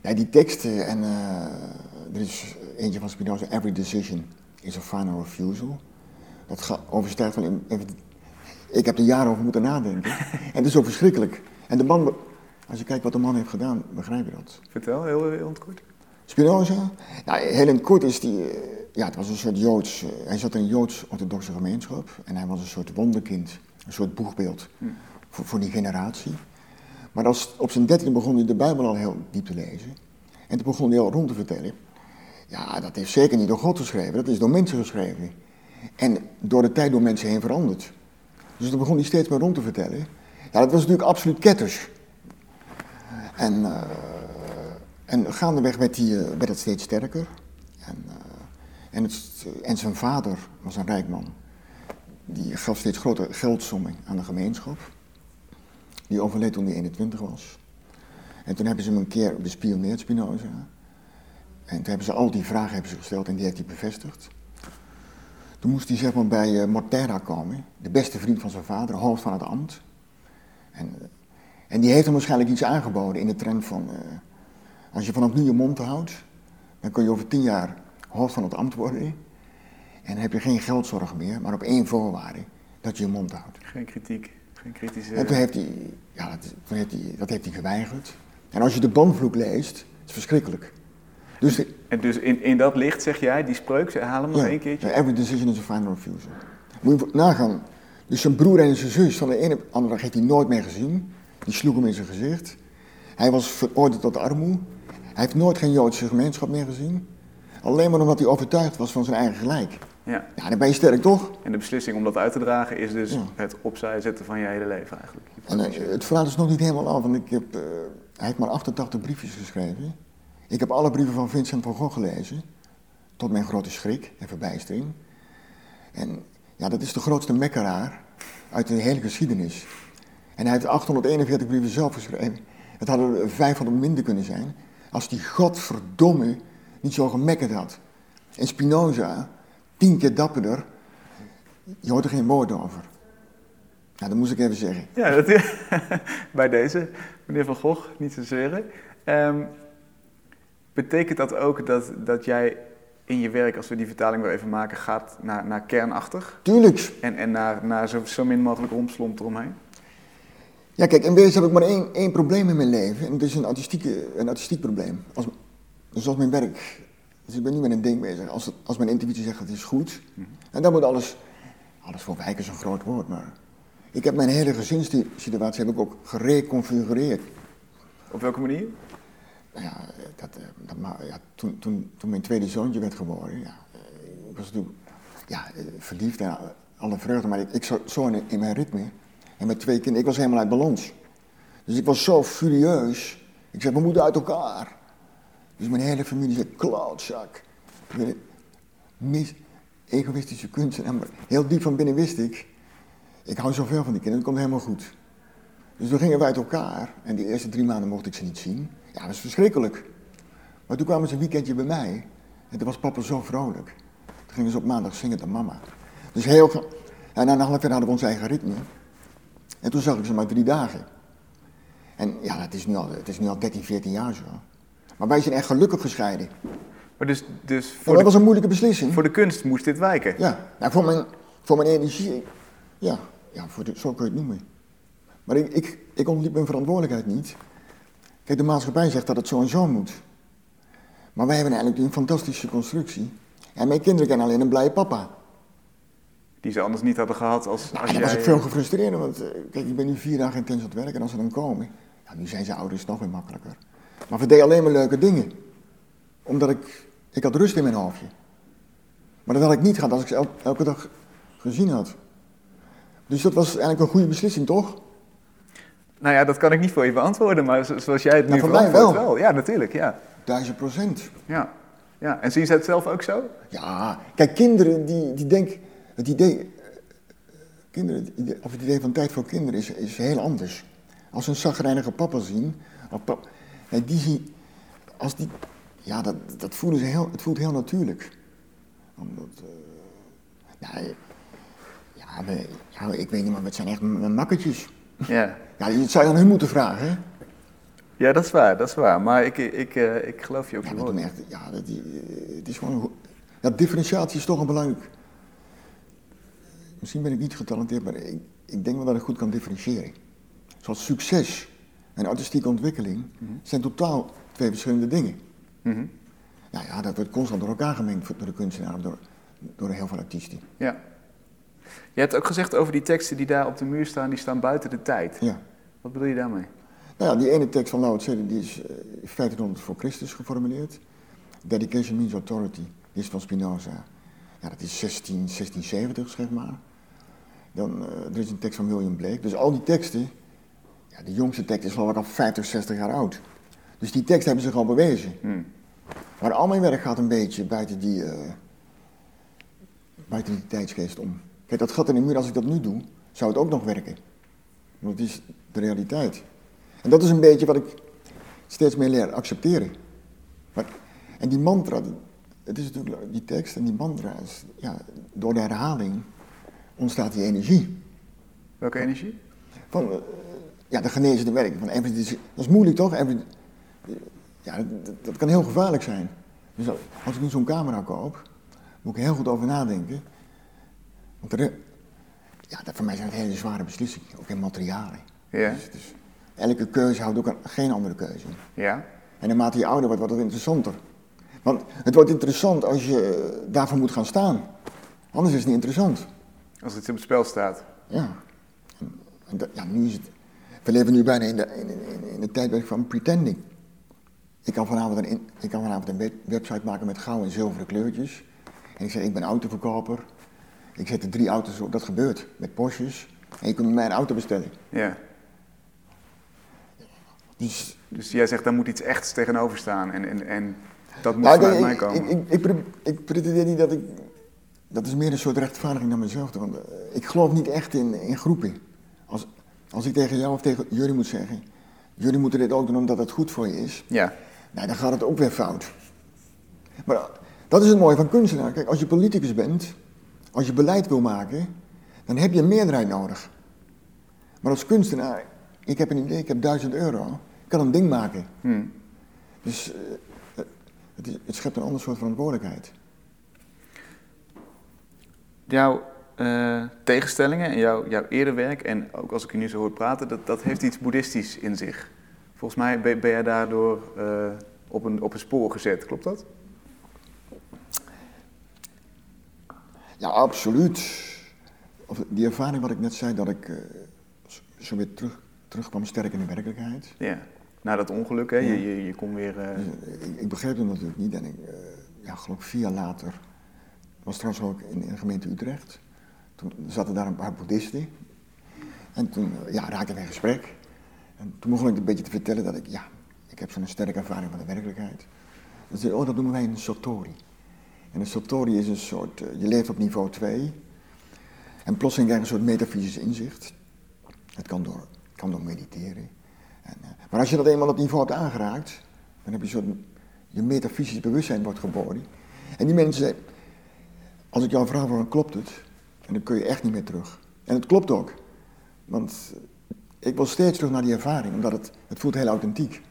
Ja, die teksten, en eh, er is eentje van Spinoza, every decision is a final refusal. Dat gaat overstijgt van, ik heb er jaren over moeten nadenken. en het is zo verschrikkelijk. En de man, als je kijkt wat de man heeft gedaan, begrijp je dat. Vertel, heel, heel kort. Spinoza? Nou, heel in het kort is die, eh, ja, het was een soort Joods, eh, hij zat in een Joods-orthodoxe gemeenschap en hij was een soort wonderkind, een soort boegbeeld voor, voor die generatie. Maar als, op zijn dertiende begon hij de Bijbel al heel diep te lezen en toen begon hij al rond te vertellen. Ja, dat is zeker niet door God geschreven, dat is door mensen geschreven. En door de tijd door mensen heen veranderd. Dus toen begon hij steeds meer rond te vertellen. Ja, dat was natuurlijk absoluut ketters. En, eh, en gaandeweg werd, hij, eh, werd het steeds sterker. En, en, en zijn vader was een rijk man. Die gaf steeds grotere geldsommen aan de gemeenschap. Die overleed toen hij 21 was. En toen hebben ze hem een keer bespioneerd, Spinoza. En toen hebben ze al die vragen hebben ze gesteld en die heeft hij bevestigd. Toen moest hij zeg maar bij eh, Mortera komen, de beste vriend van zijn vader, hoofd van het ambt. En, en die heeft hem waarschijnlijk iets aangeboden in de trend van, eh, als je vanaf nu je mond houdt, dan kun je over tien jaar hoofd van het ambt worden. En heb je geen geldzorg meer, maar op één voorwaarde, dat je je mond houdt. Geen kritiek, geen kritische... En toen heeft hij, ja, dat, toen heeft hij, dat heeft hij geweigerd. En als je de banvloek leest, het is verschrikkelijk. Dus de- En dus in, in dat licht zeg jij, die spreuk, haal hem nog Ja, één keertje. every decision is a final refusal. Moet je nagaan. Dus zijn broer en zijn zus van de ene op de andere dag heeft hij nooit meer gezien. Die sloeg hem in zijn gezicht. Hij was veroordeeld tot armoede. Hij heeft nooit geen Joodse gemeenschap meer gezien. Alleen maar omdat hij overtuigd was van zijn eigen gelijk. Ja. Ja, dan ben je sterk toch? En de beslissing om dat uit te dragen is dus Ja. het opzij zetten van je hele leven eigenlijk. En eh, het verhaal is nog niet helemaal af, want ik heb, eh, hij heeft maar 88 briefjes geschreven. Ik heb alle brieven van Vincent van Gogh gelezen, tot mijn grote schrik en verbijstering. En ja, dat is de grootste mekkeraar uit de hele geschiedenis. En hij heeft 841 brieven zelf geschreven. Het hadden er 500 minder kunnen zijn, als die godverdomme niet zo gemekkerd had. En Spinoza, tien keer dapperder, je hoort er geen woord over. Nou, dat moest ik even zeggen. Ja, dat, bij deze, meneer Van Gogh, niet te zweren. Ehm, betekent dat ook dat, dat jij in je werk, als we die vertaling weer even maken, gaat naar, naar kernachtig? Tuurlijk. En, en naar, naar zo, zo min mogelijk rompslomp eromheen? Ja, kijk, in wezen heb ik maar één, één probleem in mijn leven. En dat is een, artistieke, een artistiek probleem. Als, dus als mijn werk... Dus ik ben nu met een ding bezig. Als, het- als mijn intuïtie zegt het is goed. En dan moet alles... Alles voor wijken is een groot woord, maar... Ik heb mijn hele gezinssituatie heb ik ook gereconfigureerd. Op welke manier? Nou ja, dat, eh, dat, maar, ja toen, toen, toen mijn tweede zoontje werd geboren, ja, eh, ik was natuurlijk ja, eh, verliefd en alle vreugde, maar ik, ik zat zo in, in mijn ritme. En met twee kinderen, ik was helemaal uit balans. Dus ik was zo furieus. Ik zei, we moeten uit elkaar. Dus mijn hele familie zei, klootzak. Mis, egoïstische kunstenaar, maar heel diep van binnen wist ik, ik hou zoveel van die kinderen, het komt helemaal goed. Dus toen gingen we uit elkaar en die eerste drie maanden mocht ik ze niet zien. Ja, dat was verschrikkelijk. Maar toen kwamen ze een weekendje bij mij en toen was papa zo vrolijk. Toen gingen ze op maandag zingen naar mama. Dus heel En na een half jaar hadden we ons eigen ritme. En toen zag ik ze maar drie dagen. En ja, het is nu al, het is nu al 13, 14 jaar zo. Maar wij zijn echt gelukkig gescheiden. Maar dus, dus voor, dat de, was een moeilijke beslissing. voor de kunst moest dit wijken? Ja, nou, voor, mijn, voor mijn energie. Ja, ja voor de, zo kun je het noemen. Maar ik, ik, ik ontliep mijn verantwoordelijkheid niet. Kijk, de maatschappij zegt dat het zo en zo moet. Maar wij hebben eigenlijk een fantastische constructie. En mijn kinderen kennen alleen een blije papa. Die ze anders niet hadden gehad als, Nou, als en dan jij... was ik veel gefrustreerder, want eh, kijk, ik ben nu vier dagen intens aan het werken en als ze dan komen, ja, nu zijn ze ouders nog weer makkelijker. Maar we deden alleen maar leuke dingen. Omdat ik, ik had rust in mijn hoofdje. Maar dat had ik niet gehad als ik ze el- elke dag gezien had. Dus dat was eigenlijk een goede beslissing, toch? Nou ja, dat kan ik niet voor je beantwoorden, maar zo- zoals jij het nu Nou, voor mij verantwoordt wel. Ja, natuurlijk, ja. Duizend procent. ja. Ja, en zien ze het zelf ook zo? Ja, kijk, kinderen die, die denken, het idee, eh, kinderen, of het idee van tijd voor kinderen is, is heel anders. Als ze een zagrijnige papa zien, of pap, nee, die als die, ja, dat, dat voelen ze heel, het voelt heel natuurlijk. Omdat, eh, ja, ja, we- ja, ik weet niet, maar het zijn echt m- makkertjes. Ja. Ja, dat zou je aan hun moeten vragen, hè? Ja, dat is waar, dat is waar. Maar ik, ik, eh, ik geloof je ook Ja, doen echt, ja, dat, die, eh, het is gewoon, ja, differentiatie is toch een belangrijk. Misschien ben ik niet getalenteerd, maar ik, ik denk wel dat ik goed kan differentiëren. Zoals succes en artistieke ontwikkeling zijn totaal twee verschillende dingen. Mhm. Nou ja, dat wordt constant door elkaar gemengd door de kunstenaar, door, door heel veel artiesten. Ja. Je hebt ook gezegd over die teksten die daar op de muur staan, die staan buiten de tijd. Ja. Wat bedoel je daarmee? Nou ja, die ene tekst van Lao Tse, die is eh, 1500 voor Christus geformuleerd. Dedication means authority, die is van Spinoza. Ja, dat is 16, 1670, zeg maar. Dan, eh, er is een tekst van William Blake. Dus al die teksten, ja, de jongste tekst is ik al 50, 60 jaar oud. Dus die teksten hebben zich al bewezen. Hmm. Maar al mijn werk gaat een beetje buiten die, eh, buiten die tijdsgeest om. Kijk, dat gat in de muur, als ik dat nu doe, zou het ook nog werken. Want het is de realiteit. En dat is een beetje wat ik steeds meer leer accepteren. Maar, en die mantra, dat- het is natuurlijk die tekst en die mantra, is, ja, door de herhaling ontstaat die energie. Welke energie? Van, eh, ja, de genezende werking. Van, disease- dat is moeilijk toch? Ja, dat, dat kan heel gevaarlijk zijn. Dus als- ik nu zo'n camera koop, moet ik heel goed over nadenken. Want er, ja, dat voor mij zijn het hele zware beslissingen, ook in materialen. Ja. Dus, dus elke keuze houdt ook een- geen andere keuze in. Ja. En naarmate je ouder wordt, wordt het interessanter. Want het wordt interessant als je daarvoor moet gaan staan. Anders is het niet interessant. Als het op het spel staat. Ja. En, en dat- ja, nu is het. We leven nu bijna in de, in, in, in het tijdperk van pretending. Ik kan vanavond een, ik kan vanavond een web- website maken met gouden en zilveren kleurtjes. En ik zeg, ik ben autoverkoper. Ik zet er drie auto's op, dat gebeurt. Met Porsches. En je kunt bij mij een auto bestellen. Ja. Dus Dus jij zegt, daar moet iets echts tegenover staan. En, en, en dat moet Nou, vanuit ik, mij komen. ik, ik, ik, ik pretendeer niet dat ik. Dat is meer een soort rechtvaardiging naar mezelf. Want ik geloof niet echt in, in groepen. Als, als ik tegen jou of tegen jullie moet zeggen. Jullie moeten dit ook doen omdat het goed voor je is. Ja. Nou, dan gaat het ook weer fout. Maar dat is het mooie van kunstenaar. Kijk, als je politicus bent. Als je beleid wil maken. Dan heb je een meerderheid nodig. Maar als kunstenaar. Ik heb een idee, ik heb duizend euro. Ik kan een ding maken. Hm. Dus eh, het, is- het schept een ander soort verantwoordelijkheid. Jouw eh, tegenstellingen en jouw, jouw eerder werk, en ook als ik je nu zo hoor praten, dat, dat heeft iets boeddhistisch in zich. Volgens mij ben, ben jij daardoor eh, op, een, op een spoor gezet, klopt dat? Ja, absoluut. Of die ervaring wat ik net zei, dat ik eh, zo weer terug, terugkwam sterk in de werkelijkheid. Ja. Na dat ongeluk, hè? Ja. Je, je, je kon weer... Dus, ik, ik begreep het natuurlijk niet en ik, ja, geloof vier jaar later, was trouwens ook in, in de gemeente Utrecht. Toen zaten daar een paar boeddhisten. En toen eh, ja, raakten we in gesprek. En toen begon ik een beetje te vertellen dat ik, ja, ik heb zo'n sterke ervaring van de werkelijkheid. Oh, dat noemen wij een satori. En een satori is een soort, eh, je leeft op niveau 2. En plotseling krijg je een soort metafysisch inzicht. Het kan door, kan door mediteren. En, eh, maar als je dat eenmaal op niveau hebt aangeraakt, dan heb je een soort, je metafysisch bewustzijn wordt geboren. En die mensen, als ik jou vraag waarom klopt het, en dan kun je echt niet meer terug. En het klopt ook. Want ik wil steeds terug naar die ervaring, omdat het, het voelt heel authentiek.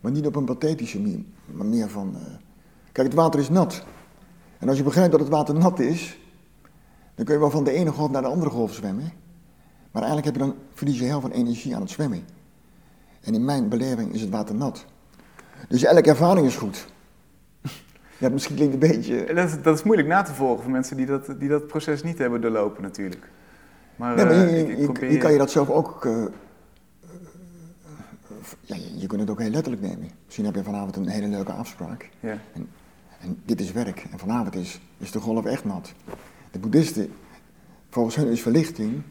Maar niet op een pathetische manier, van... eh, kijk, het water is nat. En als je begrijpt dat het water nat is, dan kun je wel van de ene golf naar de andere golf zwemmen. Maar eigenlijk heb je dan, verlies je heel veel energie aan het zwemmen. En in mijn beleving is het water nat. Dus elke ervaring is goed. Ja, misschien klinkt een beetje... En Dat is, dat is moeilijk na te volgen voor mensen die dat, die dat proces niet hebben doorlopen natuurlijk. Maar, Nee, maar eh, je, ik- ik je- probeer je kan je dat zelf ook... eh, eh, ja, je, je kunt het ook heel letterlijk nemen. Misschien heb je vanavond een hele leuke afspraak. Ja. En dit is werk. En vanavond is, is de golf echt nat. De boeddhisten, volgens hun is verlichting.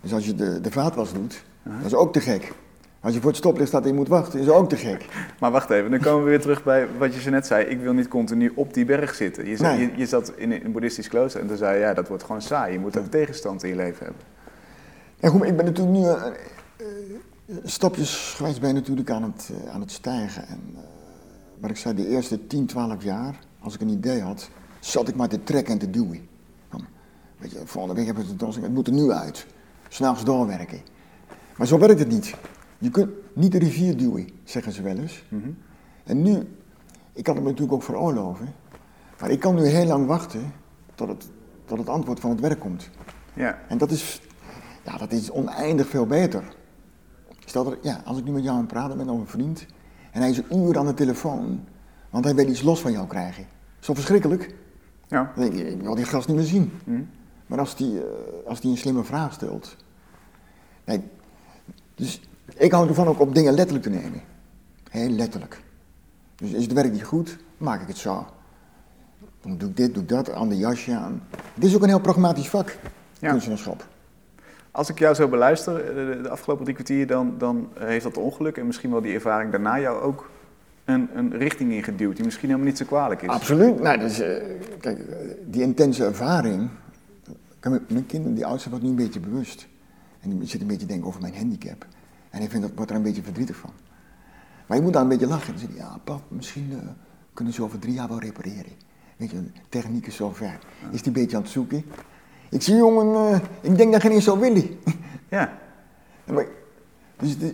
Dus als je de, de vaatwas doet, dat is ook te gek. Als je voor het stoplicht staat en je moet wachten, is ook te gek. Maar wacht even, dan komen we weer terug bij wat je zo net zei. Ik wil niet continu op die berg zitten. Je, zat- Nee. je, je zat in een boeddhistisch klooster en toen zei je, ja, dat wordt gewoon saai. Je moet ook tegenstand in je leven hebben. En goed, maar ik ben natuurlijk nu eh, eh, stapjesgewijs ben je natuurlijk aan het, eh, aan het stijgen. En wat ik zei, de eerste 10, 12 jaar, als ik een idee had, zat ik maar te trekken en te duwen. Weet je, volgende week hebben we het tentoonstelling, het moet er nu uit. S'nachts doorwerken. Maar zo werkt het niet. Je kunt niet de rivier duwen, zeggen ze wel eens. En nu, ik kan het me natuurlijk ook veroorloven, maar ik kan nu heel lang wachten tot het, tot het antwoord van het werk komt. Ja, En dat is, ja, dat is oneindig veel beter. Stel dat, ja, als ik nu met jou aan het praten ben over een vriend en hij is een uur aan de telefoon, want hij wil iets los van jou krijgen. Dat verschrikkelijk? ja. Dan denk je, ik wil die gast niet meer zien. Hm. Maar als die, eh, als die een slimme vraag stelt. Nee, dus ik hou ervan ook om dingen letterlijk te nemen. Heel letterlijk. Dus is het werk niet goed, maak ik het zo. Dan doe ik dit, doe ik dat, ander jasje aan. Het is ook een heel pragmatisch vak, Ja. kunstenaarschap. Als ik jou zo beluister eh, de, afgelopen drie kwartier, dan, dan heeft dat ongeluk en misschien wel die ervaring daarna jou ook een, een richting ingeduwd die misschien helemaal niet zo kwalijk is. Absoluut. Nou, dus, eh, kijk, die intense ervaring. Mijn- kinderen, die oudste wordt nu een beetje bewust. En die zit een beetje te denken over mijn handicap. En hij vindt dat, wordt er een beetje verdrietig van. Maar je moet daar een beetje lachen. Dan zegt hij, ja pap, misschien eh, kunnen ze over drie jaar wel repareren. Weet je, de techniek is zo ver. Is die een beetje aan het zoeken. Ik zie jongen, eh, ik denk dat geen eens zo willen. Ja, maar, dus het is-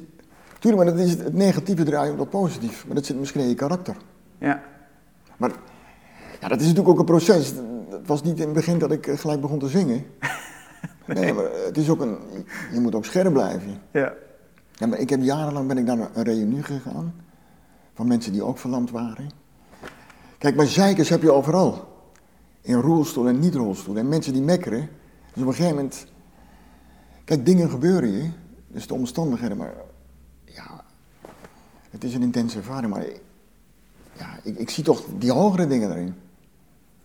tuurlijk, maar dat is het, negatieve draaien op dat positief. Maar dat zit misschien in je karakter. ja, Maar ja, dat is natuurlijk ook een proces. Het was niet in het begin dat ik eh, gelijk begon te zingen. Nee, maar het is ook een... Je moet ook scherp blijven. ja. Ja, maar ik heb jarenlang ben ik naar een reunie gegaan. Van mensen die ook verlamd waren. Kijk, maar zeikers heb je overal. In rolstoel en niet-rolstoel. En mensen die mekkeren. Dus op een gegeven moment... Kijk, dingen gebeuren je. Dus de omstandigheden, maar... Ja, het is een intense ervaring, maar... Ja, ik, ik zie toch die hogere dingen erin.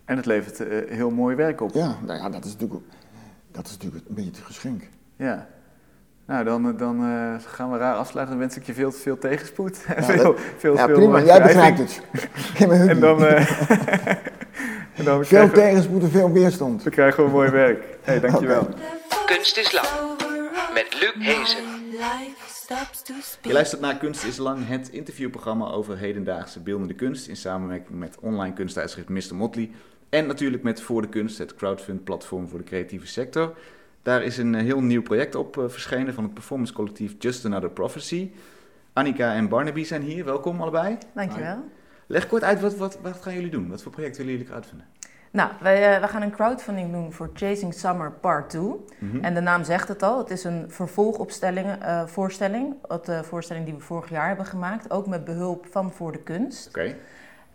En het levert eh, heel mooi werk op. Ja, nou ja, dat is natuurlijk, dat is natuurlijk een beetje het geschenk. Ja. Nou, dan, dan eh, gaan we raar afsluiten. Dan wens ik je veel, veel tegenspoed. Ja, veel, dat- veel, ja, veel prima. eh, Jij begrijpt het. En dan, eh, en dan Veel we- tegenspoed en veel weerstand. dan krijgen we mooi werk. Hey, dankjewel. Kunst is lang. Met Luc Hezen. Je luistert naar Kunst is Lang, het interviewprogramma over hedendaagse beeldende kunst in samenwerking met online kunsttijdschrift Mr. Motley. En natuurlijk met Voor de Kunst, het crowdfund-platform voor de creatieve sector. Daar is een eh, heel nieuw project op eh, verschenen van het performance collectief Just Another Prophecy. Annika en Barnaby zijn hier, welkom allebei. Dankjewel. Leg kort uit, wat, wat, wat gaan jullie doen? Wat voor project willen jullie uitvinden? Nou, wij, eh, we gaan een crowdfunding doen voor Chasing Summer Part 2. Mhm. En de naam zegt het al, het is een vervolgopstelling, voorstelling. Wat de voorstelling die we vorig jaar hebben gemaakt, ook met behulp van Voor de Kunst. Oké,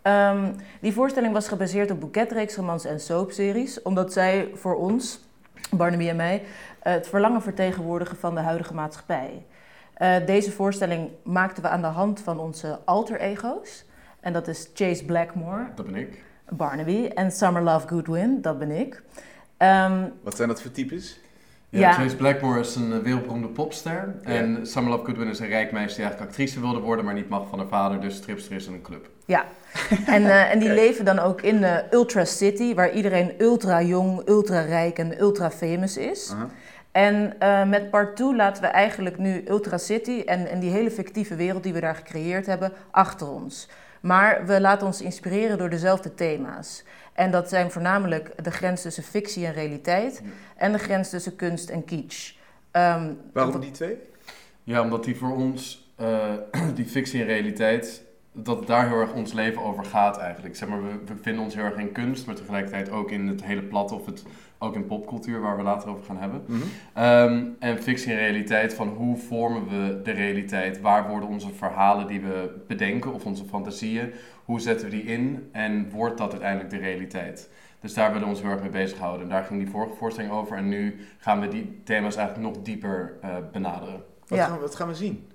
Ehm, die voorstelling was gebaseerd op boeketreeksromans en soapseries, omdat zij voor ons, Barnaby en mij, eh, het verlangen vertegenwoordigen van de huidige maatschappij. Eh, deze voorstelling maakten we aan de hand van onze alter ego's. En dat is Chase Blackmore, Dat ben ik. Barnaby, en Summer Love Goodwin, dat ben ik. Ehm, wat zijn dat voor types? Ja, Ja. Chase Blackmore is een eh, wereldberoemde popster. En Summer Love Goodwin is een rijk meisje die eigenlijk actrice wilde worden, maar niet mag van haar vader, dus stripster is in een club. Ja, en, eh, en die leven dan ook in de Ultra City, waar iedereen ultra jong, ultra rijk en ultra famous is. En eh, met part 2 laten we eigenlijk nu Ultra City en, en die hele fictieve wereld die we daar gecreëerd hebben achter ons. Maar we laten ons inspireren door dezelfde thema's. En dat zijn voornamelijk de grens tussen fictie en realiteit en de grens tussen kunst en kitsch. Ehm, Waarom die twee? Ja, omdat die voor ons, eh, die fictie en realiteit, dat het daar heel erg ons leven over gaat eigenlijk. Zeg maar, we, we vinden ons heel erg in kunst, maar tegelijkertijd ook in het hele platte of het Ook in popcultuur, waar we later over gaan hebben. Mhm. Ehm, en fictie en realiteit, van hoe vormen we de realiteit? Waar worden onze verhalen die we bedenken of onze fantasieën, hoe zetten we die in en wordt dat uiteindelijk de realiteit? Dus daar willen we ons heel erg mee bezighouden. En daar ging die vorige voorstelling over en nu gaan we die thema's eigenlijk nog dieper eh, benaderen. Wat, Ja. gaan we, wat gaan we zien?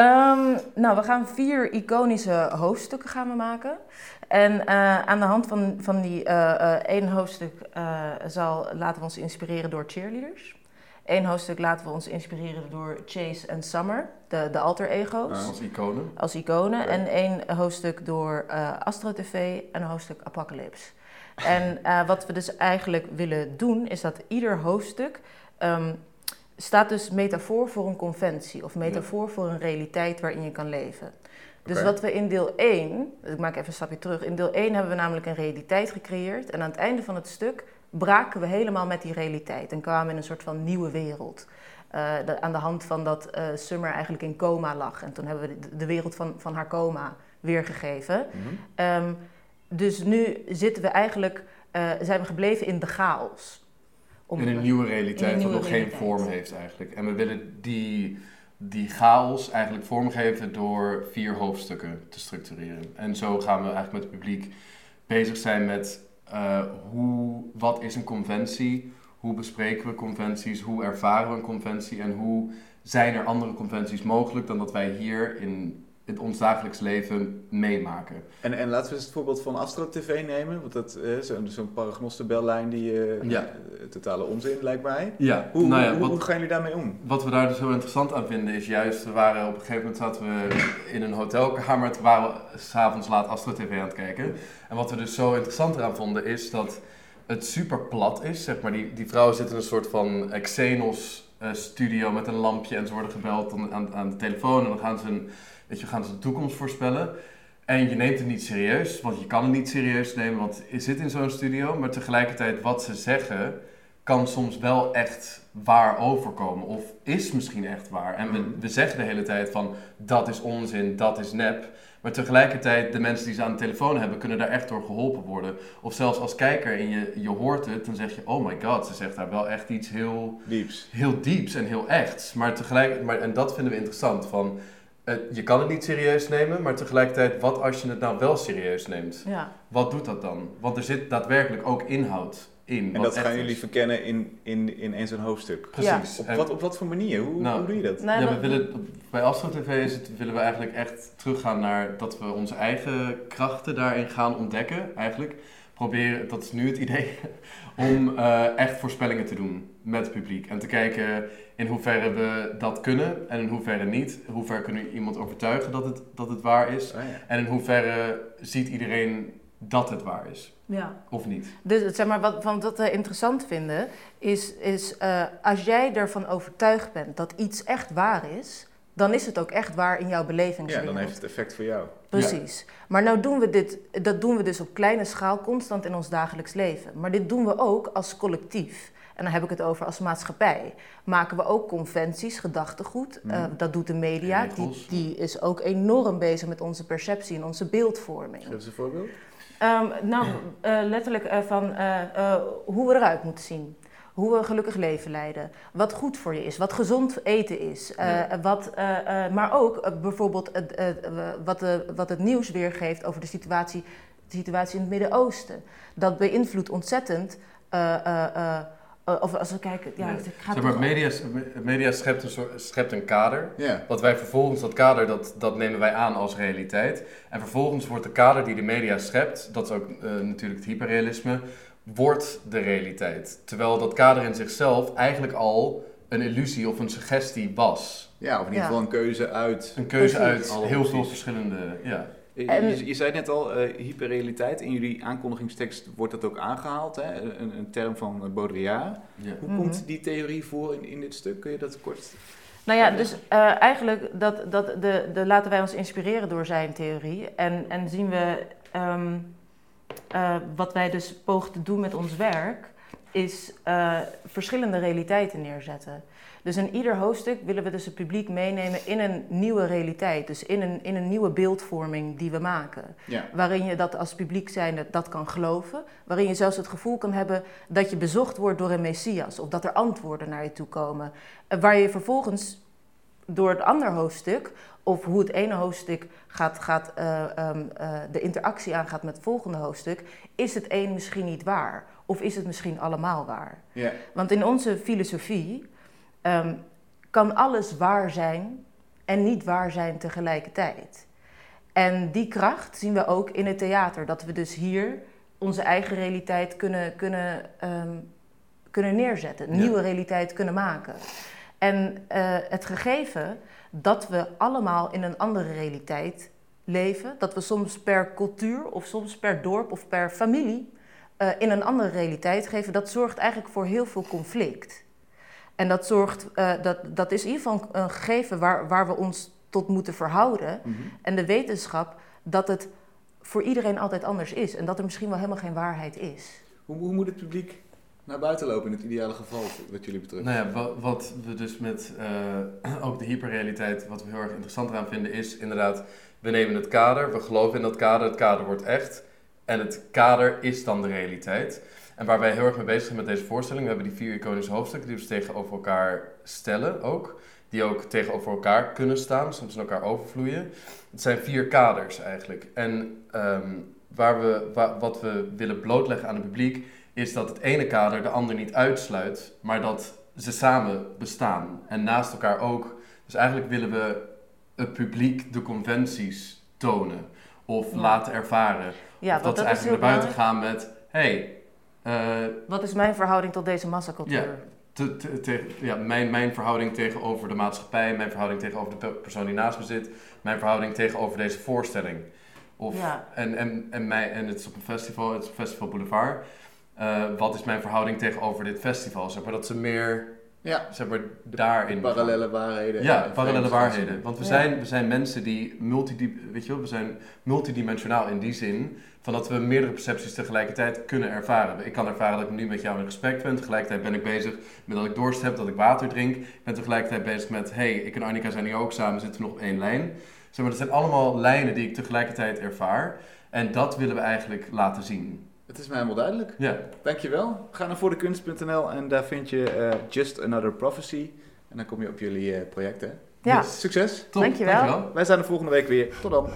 Ehm, nou, we gaan vier iconische hoofdstukken gaan we maken. En eh, aan de hand van, van die eh, eh, één hoofdstuk zal, laten we ons inspireren door cheerleaders. Eén hoofdstuk laten we ons inspireren door Chase en Summer, de, de alter ego's, Ah. Als iconen. als iconen. En één hoofdstuk door Astro TV en een hoofdstuk Apocalypse. En wat we dus eigenlijk willen doen, is dat ieder hoofdstuk ehm, staat dus metafoor voor een conventie of metafoor voor een realiteit waarin je kan leven. Dus wat we in deel 1, ik maak even een stapje terug, in deel 1 hebben we namelijk een realiteit gecreëerd en aan het einde van het stuk braken we helemaal met die realiteit en kwamen in een soort van nieuwe wereld. Eh, de- aan de hand van dat eh, Summer eigenlijk in coma lag en toen hebben we de, de wereld van, van haar coma weergegeven. Mhm. Ehm, dus nu zitten we eigenlijk, eh, zijn we gebleven in de chaos. Om- In een nieuwe realiteit, een wat nog geen vorm heeft eigenlijk. En we willen die, die chaos eigenlijk vormgeven door vier hoofdstukken te structureren. En zo gaan we eigenlijk met het publiek bezig zijn met eh, hoe, wat is een conventie, hoe bespreken we conventies, hoe ervaren we een conventie en hoe zijn er andere conventies mogelijk dan dat wij hier in het, ons dagelijks leven meemaken. En, en laten we eens het voorbeeld van Astro TV nemen. Want dat is zo'n zo'n paragnostenbellijn die eh, Ja. eh, totale onzin lijkt mij. Ja, Hoe, nou ja, hoe, wat- hoe gaan jullie daarmee om? Wat we daar dus heel interessant aan vinden is juist, we waren op een gegeven moment zaten we in een hotelkamer, toen waren we s'avonds laat Astro TV aan het kijken. En wat we dus zo interessant eraan vonden is dat het super plat is, zeg maar. Die, die vrouwen zitten in een soort van Xenos eh, studio met een lampje en ze worden gebeld aan, aan, aan de telefoon en dan gaan ze, een, weet je, gaan ze de toekomst voorspellen. En je neemt het niet serieus, want je kan het niet serieus nemen, want je zit in zo'n studio. Maar tegelijkertijd, wat ze zeggen, kan soms wel echt waar overkomen. Of is misschien echt waar. En we, Mhm. we zeggen de hele tijd van, dat is onzin, dat is nep. Maar tegelijkertijd, de mensen die ze aan de telefoon hebben, kunnen daar echt door geholpen worden. Of zelfs als kijker en je, je hoort het, dan zeg je, oh my god, ze zegt daar wel echt iets heel Dieps. heel dieps en heel echts. Maar tegelijk, maar, en dat vinden we interessant. Van, je kan het niet serieus nemen, maar tegelijkertijd, wat als je het nou wel serieus neemt? Ja. Wat doet dat dan? Want er zit daadwerkelijk ook inhoud in. En dat gaan is. jullie verkennen in, in, in één zo'n hoofdstuk. Precies. Op En- wat, op wat voor manier? Hoe, Nou, hoe doe je dat? Nee, ja, dat- we willen, bij Astro TV is het, willen we eigenlijk echt teruggaan naar dat we onze eigen krachten daarin gaan ontdekken. Eigenlijk proberen, dat is nu het idee, om eh, echt voorspellingen te doen met het publiek. En te kijken in hoeverre we dat kunnen en in hoeverre niet. In hoeverre kunnen we iemand overtuigen dat het, dat het waar is. Oh, ja. En in hoeverre ziet iedereen dat het waar is, ja. of niet. Dus zeg maar, wat, we interessant vinden, is, is eh, als jij ervan overtuigd bent dat iets echt waar is, dan is het ook echt waar in jouw ja, belevingswereld. dan heeft het effect voor jou. Precies. Maar nou doen we dit, dat doen we dus op kleine schaal constant in ons dagelijks leven. Maar dit doen we ook als collectief. En dan heb ik het over als maatschappij. Maken we ook conventies, gedachtegoed. Eh, Mhm. dat doet de media. Die, die is ook enorm bezig met onze perceptie en onze beeldvorming. Geef eens een voorbeeld. Ehm, nou, eh, letterlijk eh, van eh, eh, hoe we eruit moeten zien. Hoe we een gelukkig leven leiden. Wat goed voor je is. Wat gezond eten is. eh, wat, eh, eh, maar ook eh, bijvoorbeeld eh, wat, wat het nieuws weergeeft over de situatie, de situatie in het Midden-Oosten. Dat beïnvloedt ontzettend. eh, eh, eh, eh, of als we kijken. Ja, Ja. ik ga Zeg maar, toch- media, media schept, een soort, schept een kader. Ja. Wat wij vervolgens, dat kader, dat, dat nemen wij aan als realiteit. En vervolgens wordt de kader die de media schept, dat is ook eh, natuurlijk het hyperrealisme, wordt de realiteit. Terwijl dat kader in zichzelf eigenlijk al een illusie of een suggestie was. ja, of in ieder Ja. geval een keuze uit. Een keuze Precies. uit heel veel verschillende... Ja. Je, En- je, je zei net al, eh, hyperrealiteit. In jullie aankondigingstekst wordt dat ook aangehaald. Hè? Een, een term van eh, Baudrillard. ja. Hoe Mhm. komt die theorie voor in, in dit stuk? Kun je dat kort... Nou ja, dus eh, eigenlijk dat, dat de, de, laten wij ons inspireren door zijn theorie. En, en zien we ehm, eh, wat wij dus pogen te doen met ons werk. is eh, verschillende realiteiten neerzetten. Dus in ieder hoofdstuk willen we dus het publiek meenemen in een nieuwe realiteit. Dus in een, in een nieuwe beeldvorming die we maken. Ja. Waarin je dat als publiek zijnde dat kan geloven. Waarin je zelfs het gevoel kan hebben dat je bezocht wordt door een messias. Of dat er antwoorden naar je toe komen. Eh, Waar je vervolgens door het andere hoofdstuk, of hoe het ene hoofdstuk gaat, gaat, eh, ehm, eh, de interactie aangaat met het volgende hoofdstuk, is het een misschien niet waar? Of is het misschien allemaal waar? Want in onze filosofie ehm, kan alles waar zijn en niet waar zijn tegelijkertijd. En die kracht zien we ook in het theater. Dat we dus hier onze eigen realiteit kunnen, kunnen, ehm, kunnen neerzetten. Een Ja. nieuwe realiteit kunnen maken. En eh, het gegeven dat we allemaal in een andere realiteit leven. Dat we soms per cultuur of soms per dorp of per familie eh, in een andere realiteit geven. Dat zorgt eigenlijk voor heel veel conflict. En dat, zorgt, eh, dat, dat is in ieder geval een gegeven waar, waar we ons tot moeten verhouden. Mhm. En de wetenschap dat het voor iedereen altijd anders is. En dat er misschien wel helemaal geen waarheid is. Hoe, hoe moet het publiek naar buiten lopen in het ideale geval, wat jullie betreft? Nou ja, wat, wat we dus met eh, ook de hyperrealiteit, wat we heel erg interessant eraan vinden, is inderdaad, we nemen het kader, we geloven in dat kader, het kader wordt echt. En het kader is dan de realiteit. En waar wij heel erg mee bezig zijn met deze voorstelling, we hebben die vier iconische hoofdstukken die we dus tegenover elkaar stellen ook. Die ook tegenover elkaar kunnen staan, soms in elkaar overvloeien. Het zijn vier kaders eigenlijk. En ehm, waar we, wa- wat we willen blootleggen aan het publiek, is dat het ene kader de ander niet uitsluit, maar dat ze samen bestaan. En naast elkaar ook. Dus eigenlijk willen we het publiek de conventies tonen of Ja. laten ervaren. Ja, of want dat ze dat heel eigenlijk naar buiten gaan met: hey, Wat is mijn verhouding tot deze massacultuur? Ja. te- te- te- ja, mijn, mijn verhouding tegenover de maatschappij, mijn verhouding tegenover de pe- persoon die naast me zit, mijn verhouding tegenover deze voorstelling. Of, Ja. en, en, en, mij, en het is op een festival, het is Festival Boulevard. Eh, wat is mijn verhouding tegenover dit festival? Zeg maar dat ze meer Ja, zeg maar, daarin. parallele waarheden. Ja, parallele waarheden. Want we, Ja. zijn, we zijn mensen die multidi weet je wel, we zijn multidimensionaal in die zin van dat we meerdere percepties tegelijkertijd kunnen ervaren. Ik kan ervaren dat ik nu met jou in gesprek ben. Tegelijkertijd ben ik bezig met dat ik dorst heb, dat ik water drink. Ik ben tegelijkertijd bezig met, hey, ik en Annika zijn hier ook samen, zitten we nog op één lijn. Zeg maar, dat zijn allemaal lijnen die ik tegelijkertijd ervaar. En dat willen we eigenlijk laten zien. Het is mij helemaal duidelijk. Ja. Dankjewel. Ga naar voordekunst.nl en daar vind je eh, Just Another Prophecy. En dan kom je op jullie eh, projecten. Ja. Succes. Top. Dankjewel. Dankjewel. Wij zijn de volgende week weer. Tot dan.